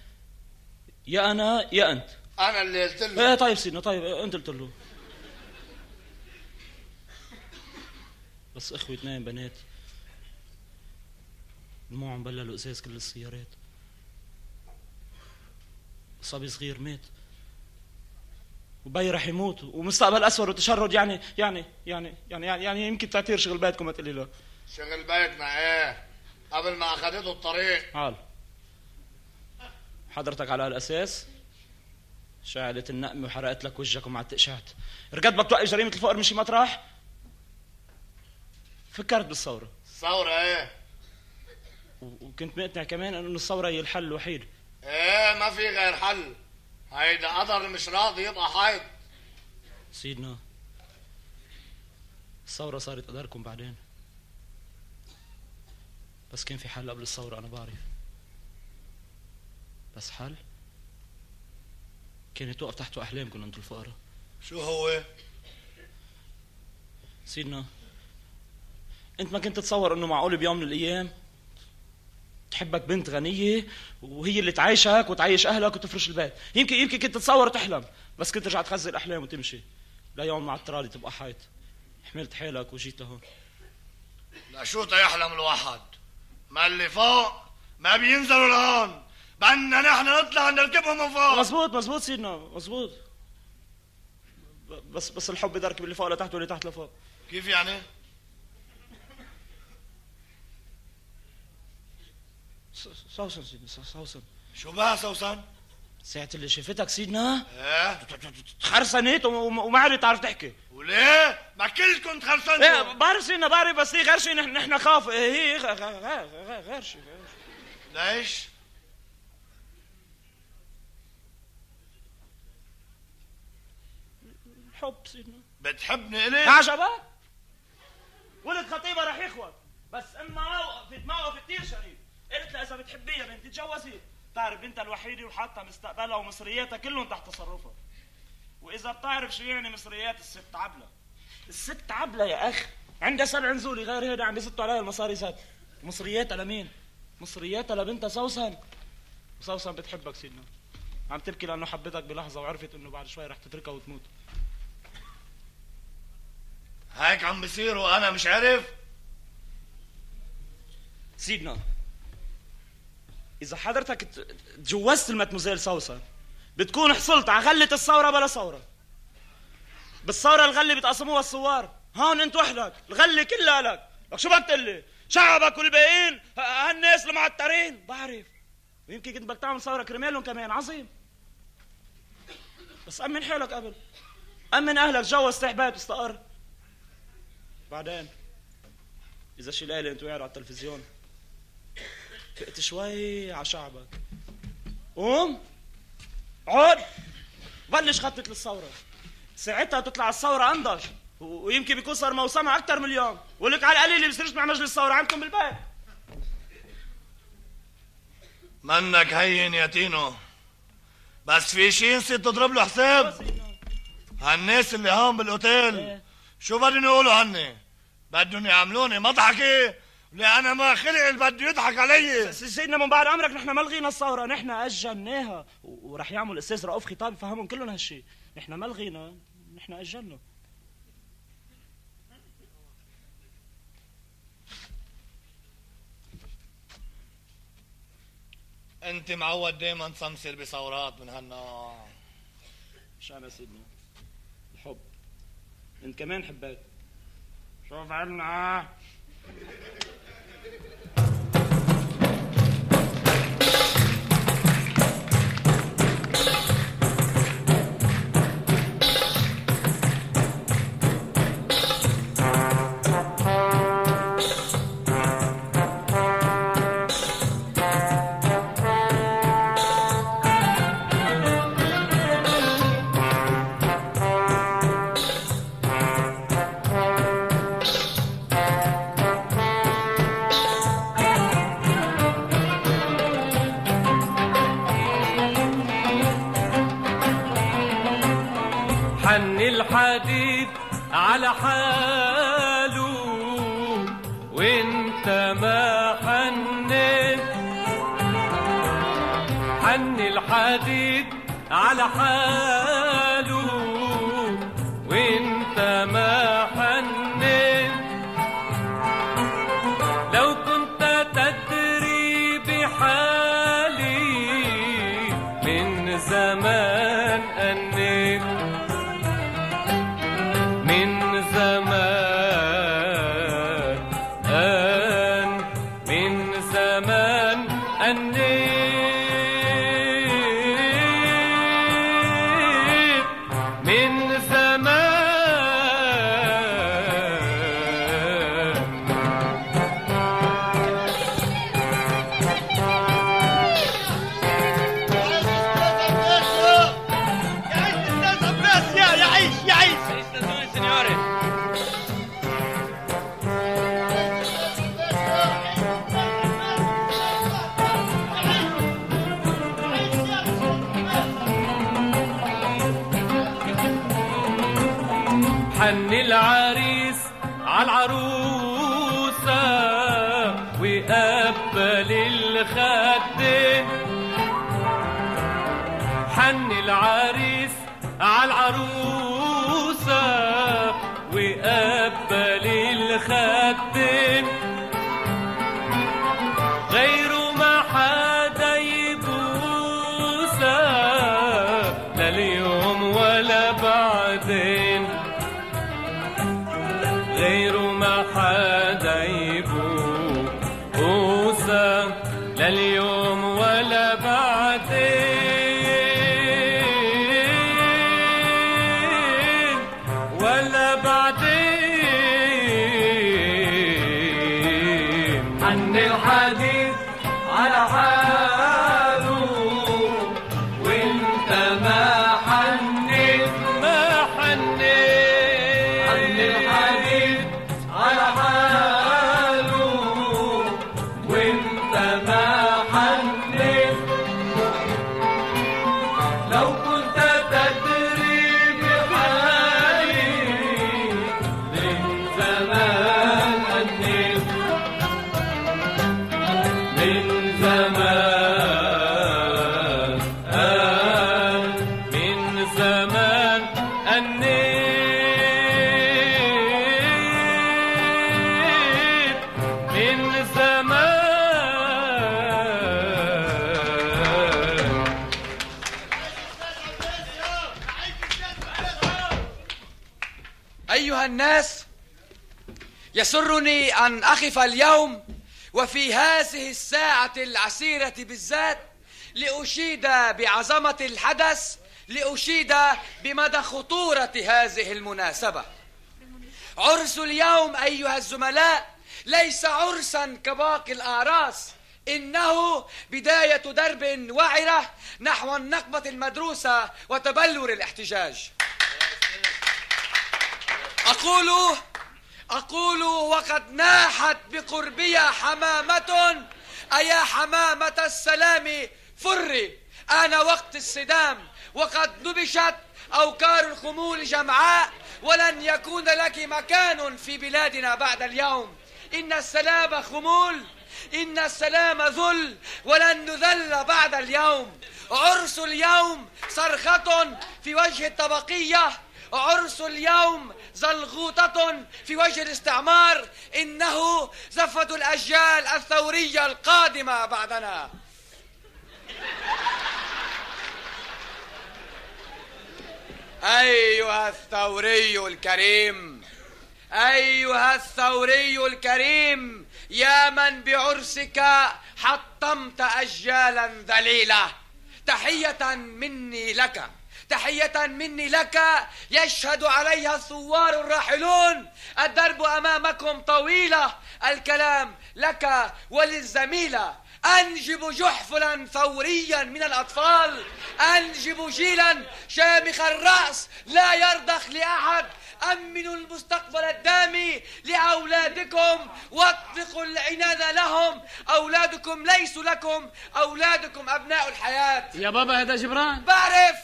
يا أنا يا أنت. أنا اللي قلت له. إيه طيب سيدنا طيب أنت قلت له. بس أخوي اثنين بنات دموعهم بللوا إزاز كل السيارات. صبي صغير مات. وبي رح يموت. ومستقبل أسود وتشرد يعني يعني يعني يعني يعني, يعني يمكن تعتير شغل بيتكم ما تقولي له. شغل بيتنا إيه. قبل ما أخذته الطريق. عال حضرتك على هالاساس شعلت النقمة وحرقت لك وجهك ومع التقشعت. رجعت بدك توقف جريمة الفقر من شي مطرح؟ فكرت بالثورة. الثورة إيه؟ وكنت مقتنع كمان إنه الثورة هي الحل الوحيد. إيه ما في غير حل. هيدا قدر مش راضي يبقى حيط سيدنا الثورة صارت قدركم بعدين. بس كان في حل قبل الثورة أنا بعرف. بس حل كانت توقف تحت احلامكم أنتم الفقراء شو هو؟ سيدنا أنت ما كنت تتصور إنه معقول بيوم من الأيام تحبك بنت غنية وهي اللي تعيشك وتعيش أهلك وتفرش البيت؟ يمكن يمكن كنت تتصور تحلم بس كنت ترجع تخزي الأحلام وتمشي. لا يوم مع الترالي تبقى حيط. حملت حالك وجيت لهون لا شو يحلم الواحد؟ ما اللي فوق ما بينزلوا لهون بدنا نحن نطلع نركبهم من فوق مزبوط مزبوط سيدنا مزبوط بس بس الحب يركب اللي فوق لتحت واللي تحت لفوق كيف يعني؟ سوسن سيدنا سوسن شو بها سوسن؟ ساعة اللي شافتك سيدنا إيه تخرسنت وم- وما عرفت تعرف تحكي وليه؟ ما كلكم إيه تخرسنتوا بعرف سيدنا بعرف بس هي غير شيء نحن خاف إيه، هي غير شيء. ليش؟ الحب سيدنا. بتحبني إلي؟ عجبك؟ ولد خطيبة رح يخوت بس امها وقفت موقف كثير شريف. قلت لها إذا بتحبيها بنتي تجوزي. بتعرف بنتها الوحيدة وحاطة مستقبلها ومصرياتها كلهم تحت تصرفها وإذا بتعرف شو يعني مصريات الست عبلة. الست عبلة يا اخ عندها سبع نزولي غير هيدا عم بيزتوا عليها المصاري زاد مصرياتها لمين؟ مصرياتها لبنتها سوسن. وسوسن بتحبك سيدنا. عم تبكي لأنه حبتك بلحظة وعرفت إنه بعد شوي رح تتركها وتموت. هيك عم بصير وأنا مش عارف؟ سيدنا إذا حضرتك تجوزت المتموزيل سوسن بتكون حصلت على غلة الثورة بلا ثورة. بالثورة الغلة بيتقسموها الثوار. هون أنت وحدك الغلة كلها لك. لك شو بدك تقول لي؟ شعبك والباقيين هالناس المعترين بعرف. ويمكن كنت بدك تعمل ثورة كرمالهم كمان عظيم. بس أمن حالك قبل. أمن أهلك جوز تحبات واستقر بعدين إذا شي ليلة أنت قاعد على التلفزيون فقت شوي على شعبك. قوم عود بلش خطط للثورة. ساعتها تطلع الثورة أنضج و- ويمكن بيكون صار موسمها أكثر من اليوم. ولك على القليل اللي بيصيرش مع مجلس الثورة عندكم بالبيت. منك هين يا تينو. بس في شي نسيت تضرب له حساب؟ هالناس اللي هون بالأوتيل. شو بدهم يقولوا عني. بدهم يعملوني مضحكة. لأنا ما خلق اللي بده يضحك علي. سيدنا من بعد عمرك نحن ما لغينا الثورة نحن أجلناها. و- ورح يعمل الأستاذ رؤوف خطاب يفهمهم كلهم هالشي. نحن ما لغينا نحن أجلنا. أنت معود دايما تسمسر بثورات من هالنوع. مش أنا سيدنا؟ انت كمان حبيت شوف عنا على حاله وانت ما حنيت. حن الحديد على حاله. يسرني أن أقف اليوم وفي هذه الساعة العسيرة بالذات لأشيد بعظمة الحدث لأشيد بمدى خطورة هذه المناسبة. عرس اليوم أيها الزملاء ليس عرسا كباقي الأعراس إنه بداية درب وعرة نحو النقبة المدروسة وتبلور الاحتجاج. أقول أقول وقد ناحت بقربي حمامة. أيا حمامة السلام فري آن وقت الصدام وقد نبشت أوكار الخمول جمعاء. ولن يكون لك مكان في بلادنا بعد اليوم. إن السلام خمول إن السلام ذل ولن نذل بعد اليوم. عرس اليوم صرخة في وجه الطبقية. عرس اليوم زلغوطة في وجه الاستعمار إنه زفة الأجيال الثورية القادمة بعدنا. أيها الثوري الكريم أيها الثوري الكريم يا من بعرسك حطمت أجيالا ذليلة تحية مني لك. تحية مني لك يشهد عليها الثوار الراحلون. الدرب أمامكم طويلة الكلام لك وللزميلة. أنجب جحفلا ثوريا من الأطفال. أنجب جيلا شامخ الرأس. لا يرضخ لأحد. أمنوا المستقبل الدامي لأولادكم. واطلقوا العنان لهم. أولادكم ليسوا لكم. أولادكم أبناء الحياة. يا بابا هذا جبران. بعرف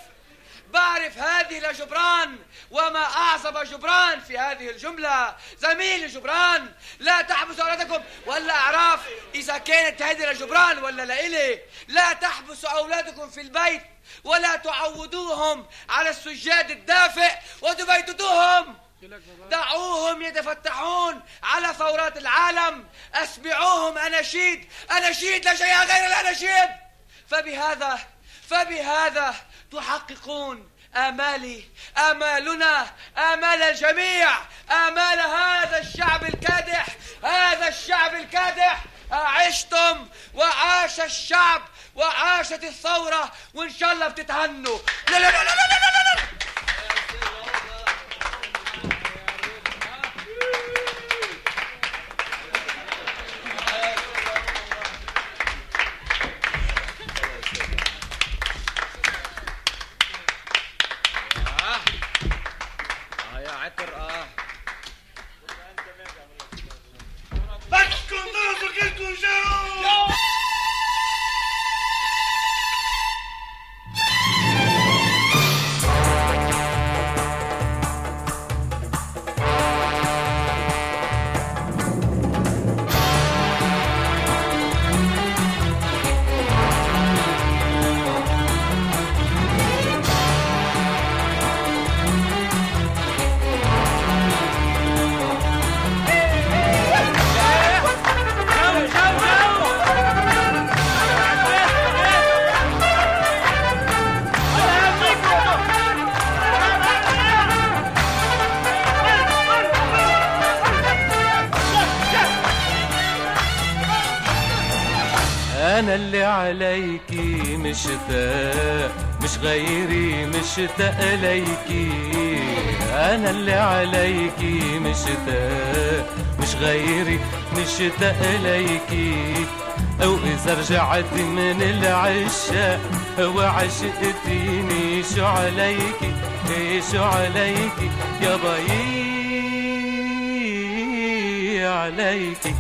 بعرف هذه لجبران وما أعصب جبران في هذه الجملة. زميلي جبران لا تحبسوا أولادكم. ولا أعراف إذا كانت هذه لجبران ولا لإلي لا تحبسوا أولادكم في البيت ولا تعودوهم على السجاد الدافئ وتبيتتوهم. دعوهم يتفتحون على ثورات العالم. اسمعوهم اناشيد اناشيد لا شيء غير الاناشيد فبهذا فبهذا تحققون آمالي آمالنا آمال الجميع آمال هذا الشعب الكادح هذا الشعب الكادح عشتم وعاش الشعب وعاشت الثورة وإن شاء الله بتتهنوا لا لا لا لا لا لا, لا, لا. مشتاق ليكي أنا اللي عليكي مشتاق مش غيري مشتاق ليكي أو إذا رجعت من العشاق وعشقتيني شو عليكي شو عليكي يا ضيي عليكي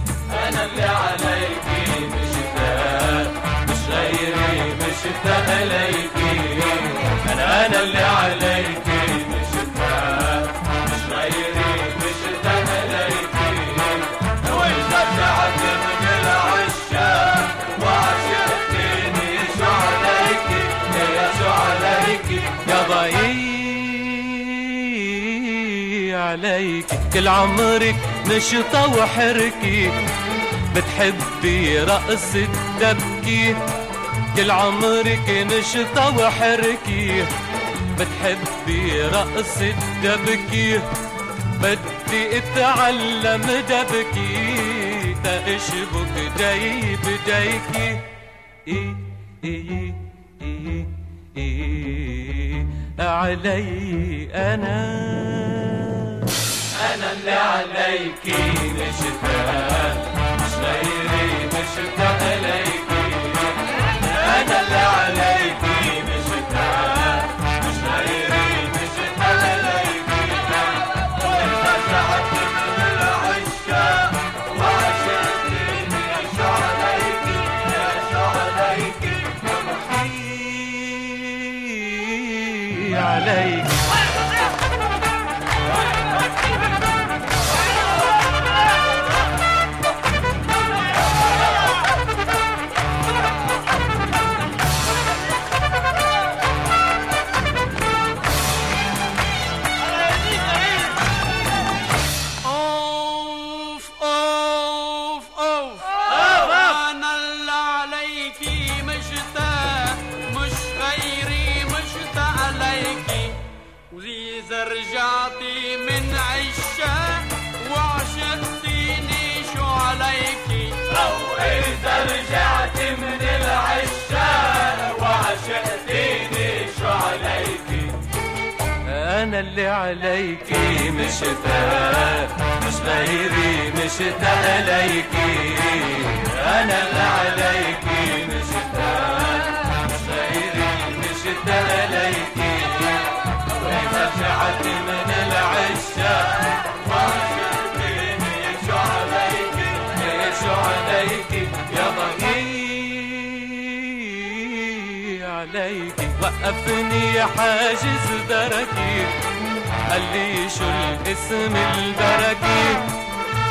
أنا اللي عليكي مشتاق مش غيري مشتاق ليكي أنا اللي عليكي مشتاق مش غيري مشتاق العشاق عليكي يا عليك كل عمرك نشطة وحركي بتحبي رقص الدبكي كل عمرك نشطة وحركي. بتحبي رقص الدبكي. بدي أتعلم دبكي. تاشبك داي بدايكي إيه إيه إيه إيه علي أنا. أنا اللي عليكي مشتاق اللي عليكي مشتاق مش غيري مشتاق ليكي أنا اللي عليكي مشتاق مش غيري مشتاق ليكي وإذا رجعت من العشاق عليكي وقفني حاجز دركي. قال لي شو الاسم البركي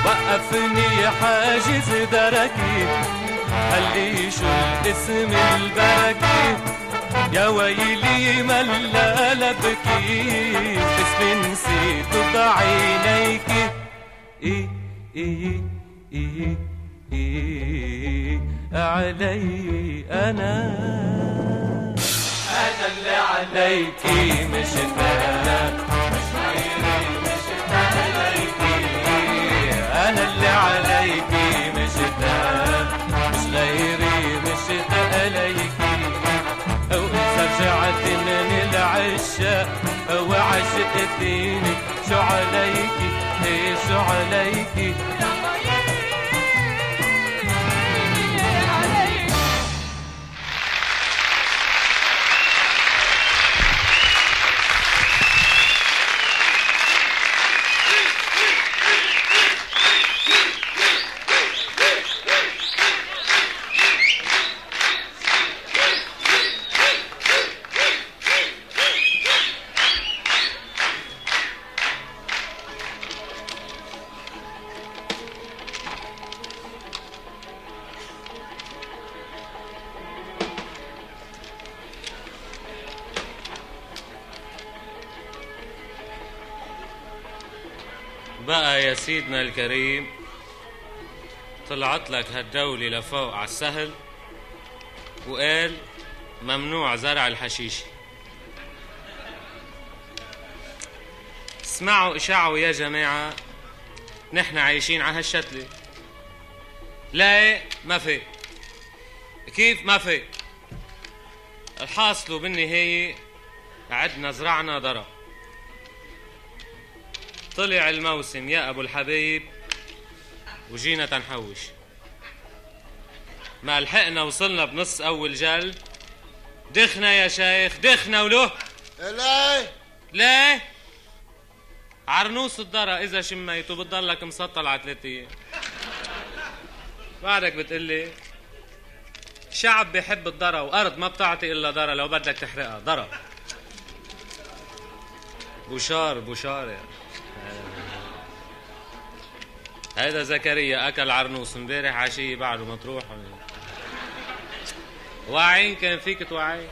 وقفني حاجز دركي قال لي شو الاسم البركي يا ويلي ملا لبكي اسمي نسيت بعينيك. إيه إيه إيه علي أنا. أنا اللي عليكي مش غيري اللي عليكي مشتاق مش غيري مشتاق ليكي وإذا رجعت من العشاق شو عليكي إيه شو عليكي سيدنا الكريم طلعت لك هالدولة لفوق على السهل وقال ممنوع زرع الحشيش. اسمعوا اشعوا يا جماعة نحن عايشين على هالشتلة. لا ما في. كيف ما في؟ الحاصل بالنهاية عدنا زرعنا ضرب. طلع الموسم يا أبو الحبيب وجينا تنحوش. ما لحقنا وصلنا بنص أول جل دخنا يا شيخ دخنا وله ليه ليه؟ عرنوس الضرة إذا شميته بتضلك مسطل على ثلاث أيام بعدك بتقلي شعب بيحب الضرة وأرض ما بتعطي إلا ضرة لو بدك تحرقها ضرة بوشار بوشار يعني. هيدا زكريا أكل عرنوس امبارح عشية بعده مطروح. واعين كان فيك توعي؟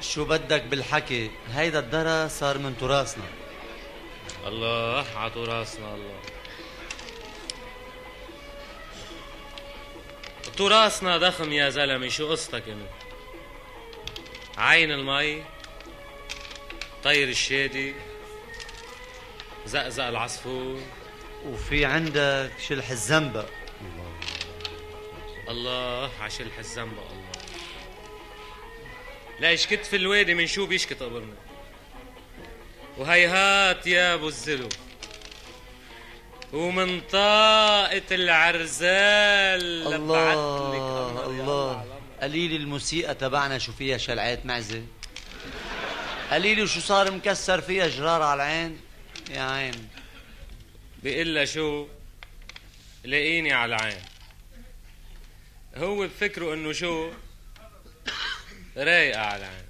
شو بدك بالحكي؟ هيدا الدرى صار من تراثنا. الله عطو راسنا الله. تراثنا ضخم يا زلمة شو قصتك أنت؟ عين المي طير الشادي. زقزق العصفور. وفي عندك شلح الزنبق الله عشلح الزنبق الله. ليش كتف الوادي من شو بيشكت قبرنا. وهيهات يا أبو الزلو. ومن طاقة العرزال الله الله. قليل الموسيقى تبعنا شو فيها شلعات معزة. قليل وشو صار مكسر فيها جرار على العين. يا عين. بيقول شو؟ لاقيني على العين. هو بفكره إنه شو؟ رايقة على العين.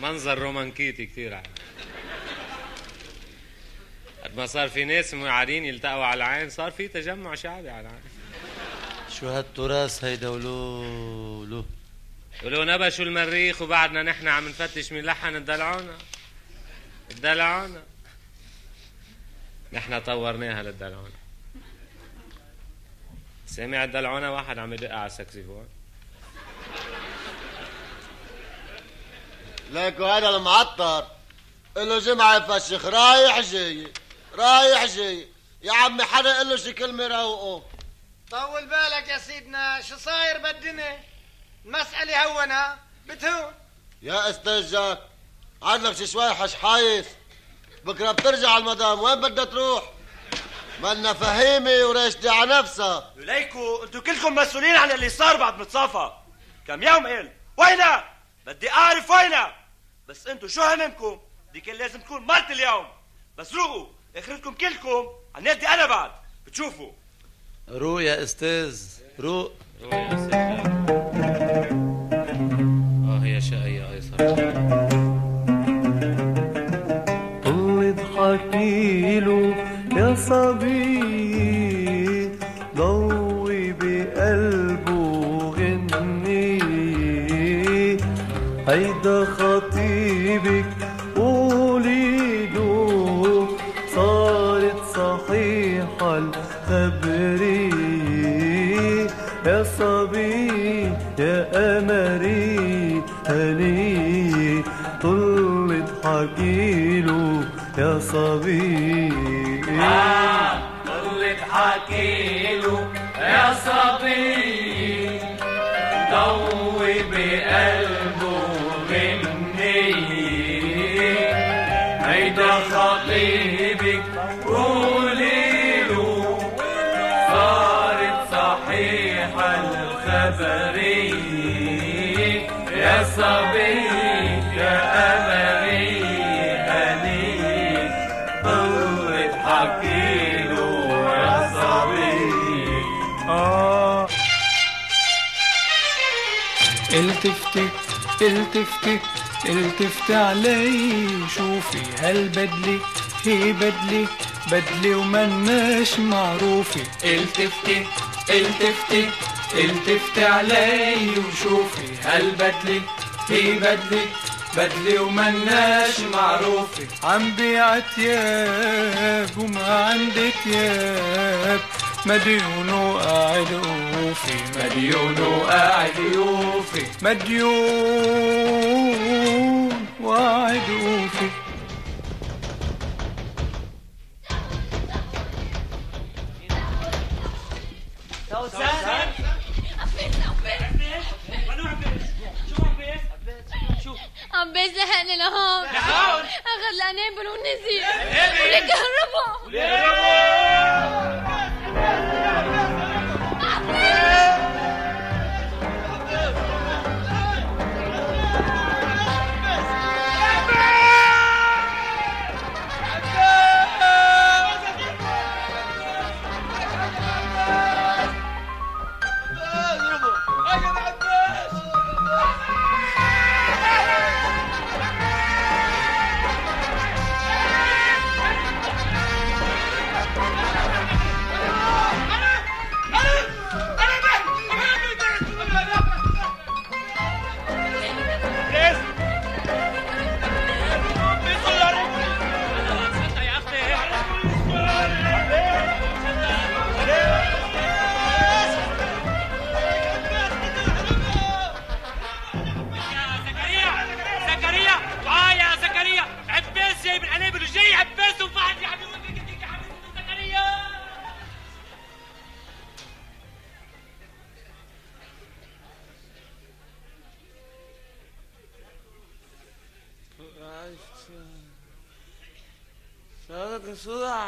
منظر رومانكيتي كثير على قد ما صار في ناس قاعدين يلتقوا على العين صار في تجمع شعبي على العين. شو هالتراث هيدا؟ ولو لو ولو نبشوا المريخ وبعدنا نحن عم نفتش مين لحن الدلعونا الدلعونا نحن طورناها للدلعونا سامع الدلعونا واحد عم يدق على السكسيفون ليكو هذا المعطر. له جمعة يفشخ رايح جاي رايح جاي. يا عمي حدا له شي كلمة روقه. طول بالك يا سيدنا شو صاير بالدنيا؟ المسألة هونها بتهون. يا أستاذ جاك. عندك شي شوي حشحايس بكرة بترجع المدام وين بدها تروح؟ منا فهيمة وراشدة على نفسها. ليكو أنتوا كلكم مسؤولين عن اللي صار بعد متصافى كم يوم قال وينها بدي أعرف وينها بس أنتوا شو هممكم؟ دي كان لازم تكون مرت اليوم. بس روقوا أخرتكم كلكم عن يدي أنا بعد. بتشوفوا. روق يا أستاذ روق. روق يا أستاذ. طل اضحكي له يا صبي ضوي بقلبه غني هيدا خطيبك قولي له صارت صحيحة الخبرية يا صبي يا أمري هني طل اضحكي له يا صبي. طل اضحكي له يا صبي. ضوي بقلبه غني هيدا خطيبك قولي له. صارت صحيحة الخبرية يا صبي. التفتي التفتي التفتي علي. شوفي هالبدلة هي بدلة بدلة ومناش معروفة التفتي التفتي التفتي علي. وشوفي هالبدلة هي بدلة بدلة ومناش معروفة عم بيع تياب وما عندي تياب. مديون قاعد يوفي مديون قاعد يوفي مديون قاعد يوفي عم بيزهقني لهون. لهون. أخذ الانابل والنزيف ولكهرباء ولكهرباء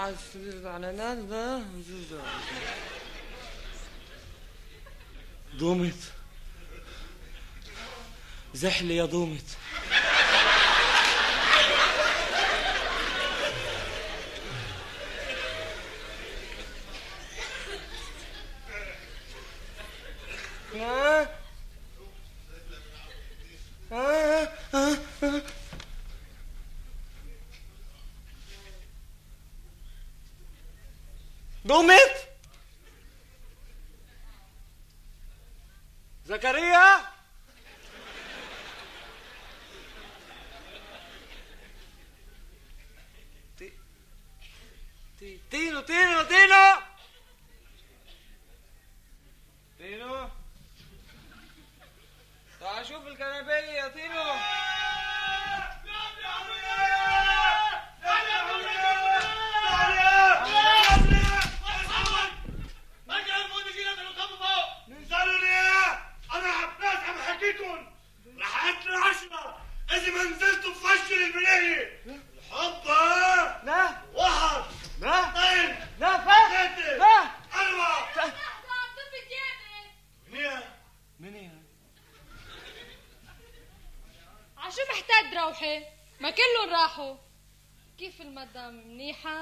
على الاعلانات ده جوز دومت زحلي يا دومت Momento! مقدم منيحة.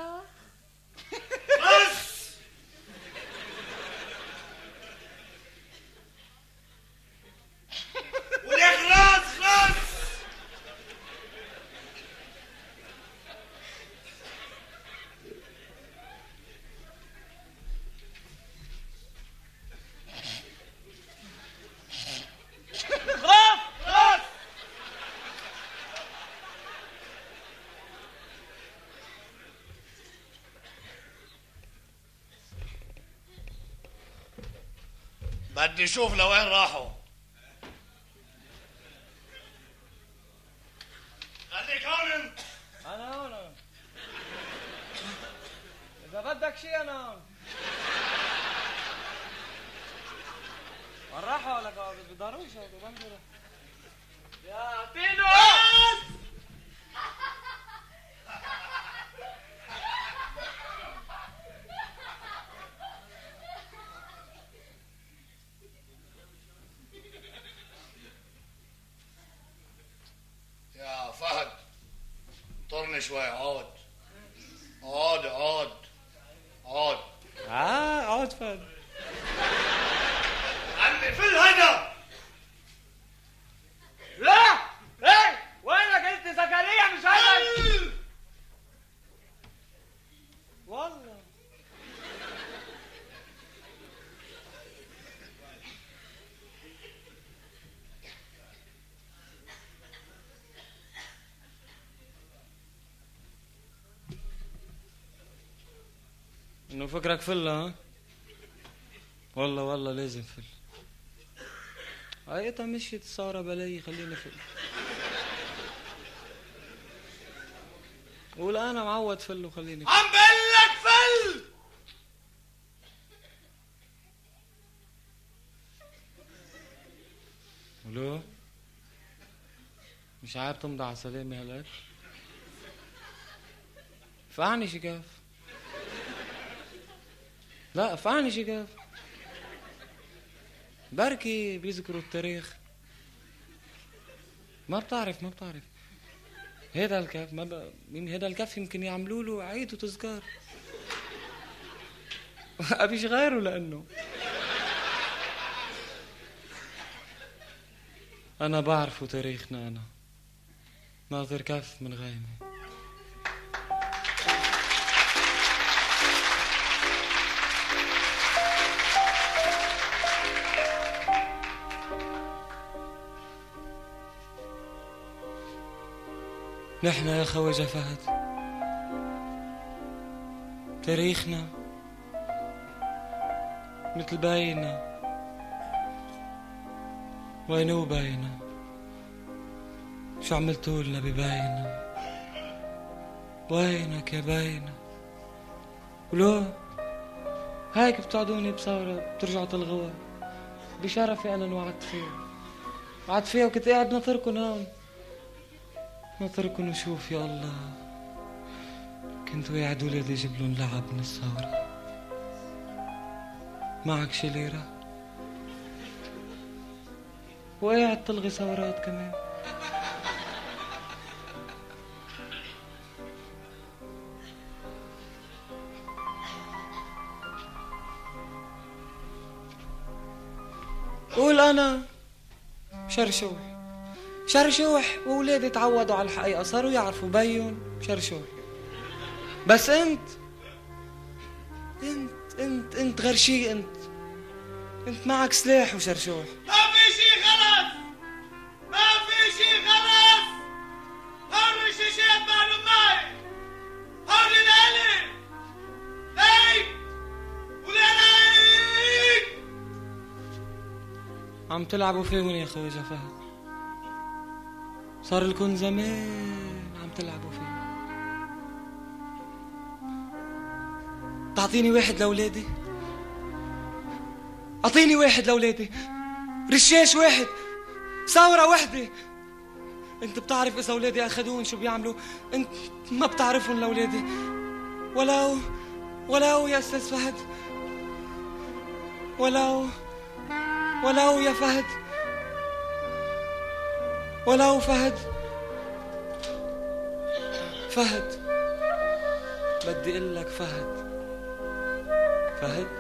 بدي أشوف لوين راحوا. well all the إنه فكرك فله ها؟ والله والله لازم فل. عيطها مشيت سارة بلاي خليني فل. قول أنا معود فل وخليني فل. عم بقلك فل! ولو مش عارف تمضي على سلامي هلاك فعني شكاف. لا فعني شقاف بركي بيذكروا التاريخ. ما بتعرف ما بتعرف. هذا الكف ما ب... مين هذا الكف يمكن يعملوا له عيد وتذكار. [LAUGHS] ابيش غيره لأنه. أنا بعرفه تاريخنا أنا. ناظر كف من غيمة. نحن يا خواجة فهد تاريخنا مثل باينا. وينو باينا؟ شو عملتوا لنا بباينا؟ وينك يا باينا؟ ولو هيك بتقعدوني بثورة بترجعوا تلغوها. بشرفي أنا انوعدت فيها. وعدت فيها وكنت قاعد ناطركن هون. ناطركن وشوف يا الله كنت وعد ولادي جيب لهم لعب من الثورة معك شي ليرة وقاعد تلغي ثورات كمان. قول أنا. شرشوح شرشوح وولادي تعودوا على الحقيقة صاروا يعرفوا بيهم شرشوح. بس أنت أنت أنت أنت غير شي أنت أنت معك سلاح وشرشوح. ما في شي غلط! ما في شي غلط! هول الشيشات معلوم معي هول الالي ليك وليك عم تلعبوا فيهم يا خواجة فهد صار لكم زمان عم تلعبوا فيه. تعطيني واحد لأولادي؟ أعطيني واحد لأولادي. رشاش واحد ثورة وحدة. أنت بتعرف إذا أولادي اخذون شو بيعملوا؟ أنت ما بتعرفهم لأولادي. ولو ولو يا أستاذ فهد. ولو ولو يا فهد. ولو فهد. فهد. بدي أقول لك فهد. فهد.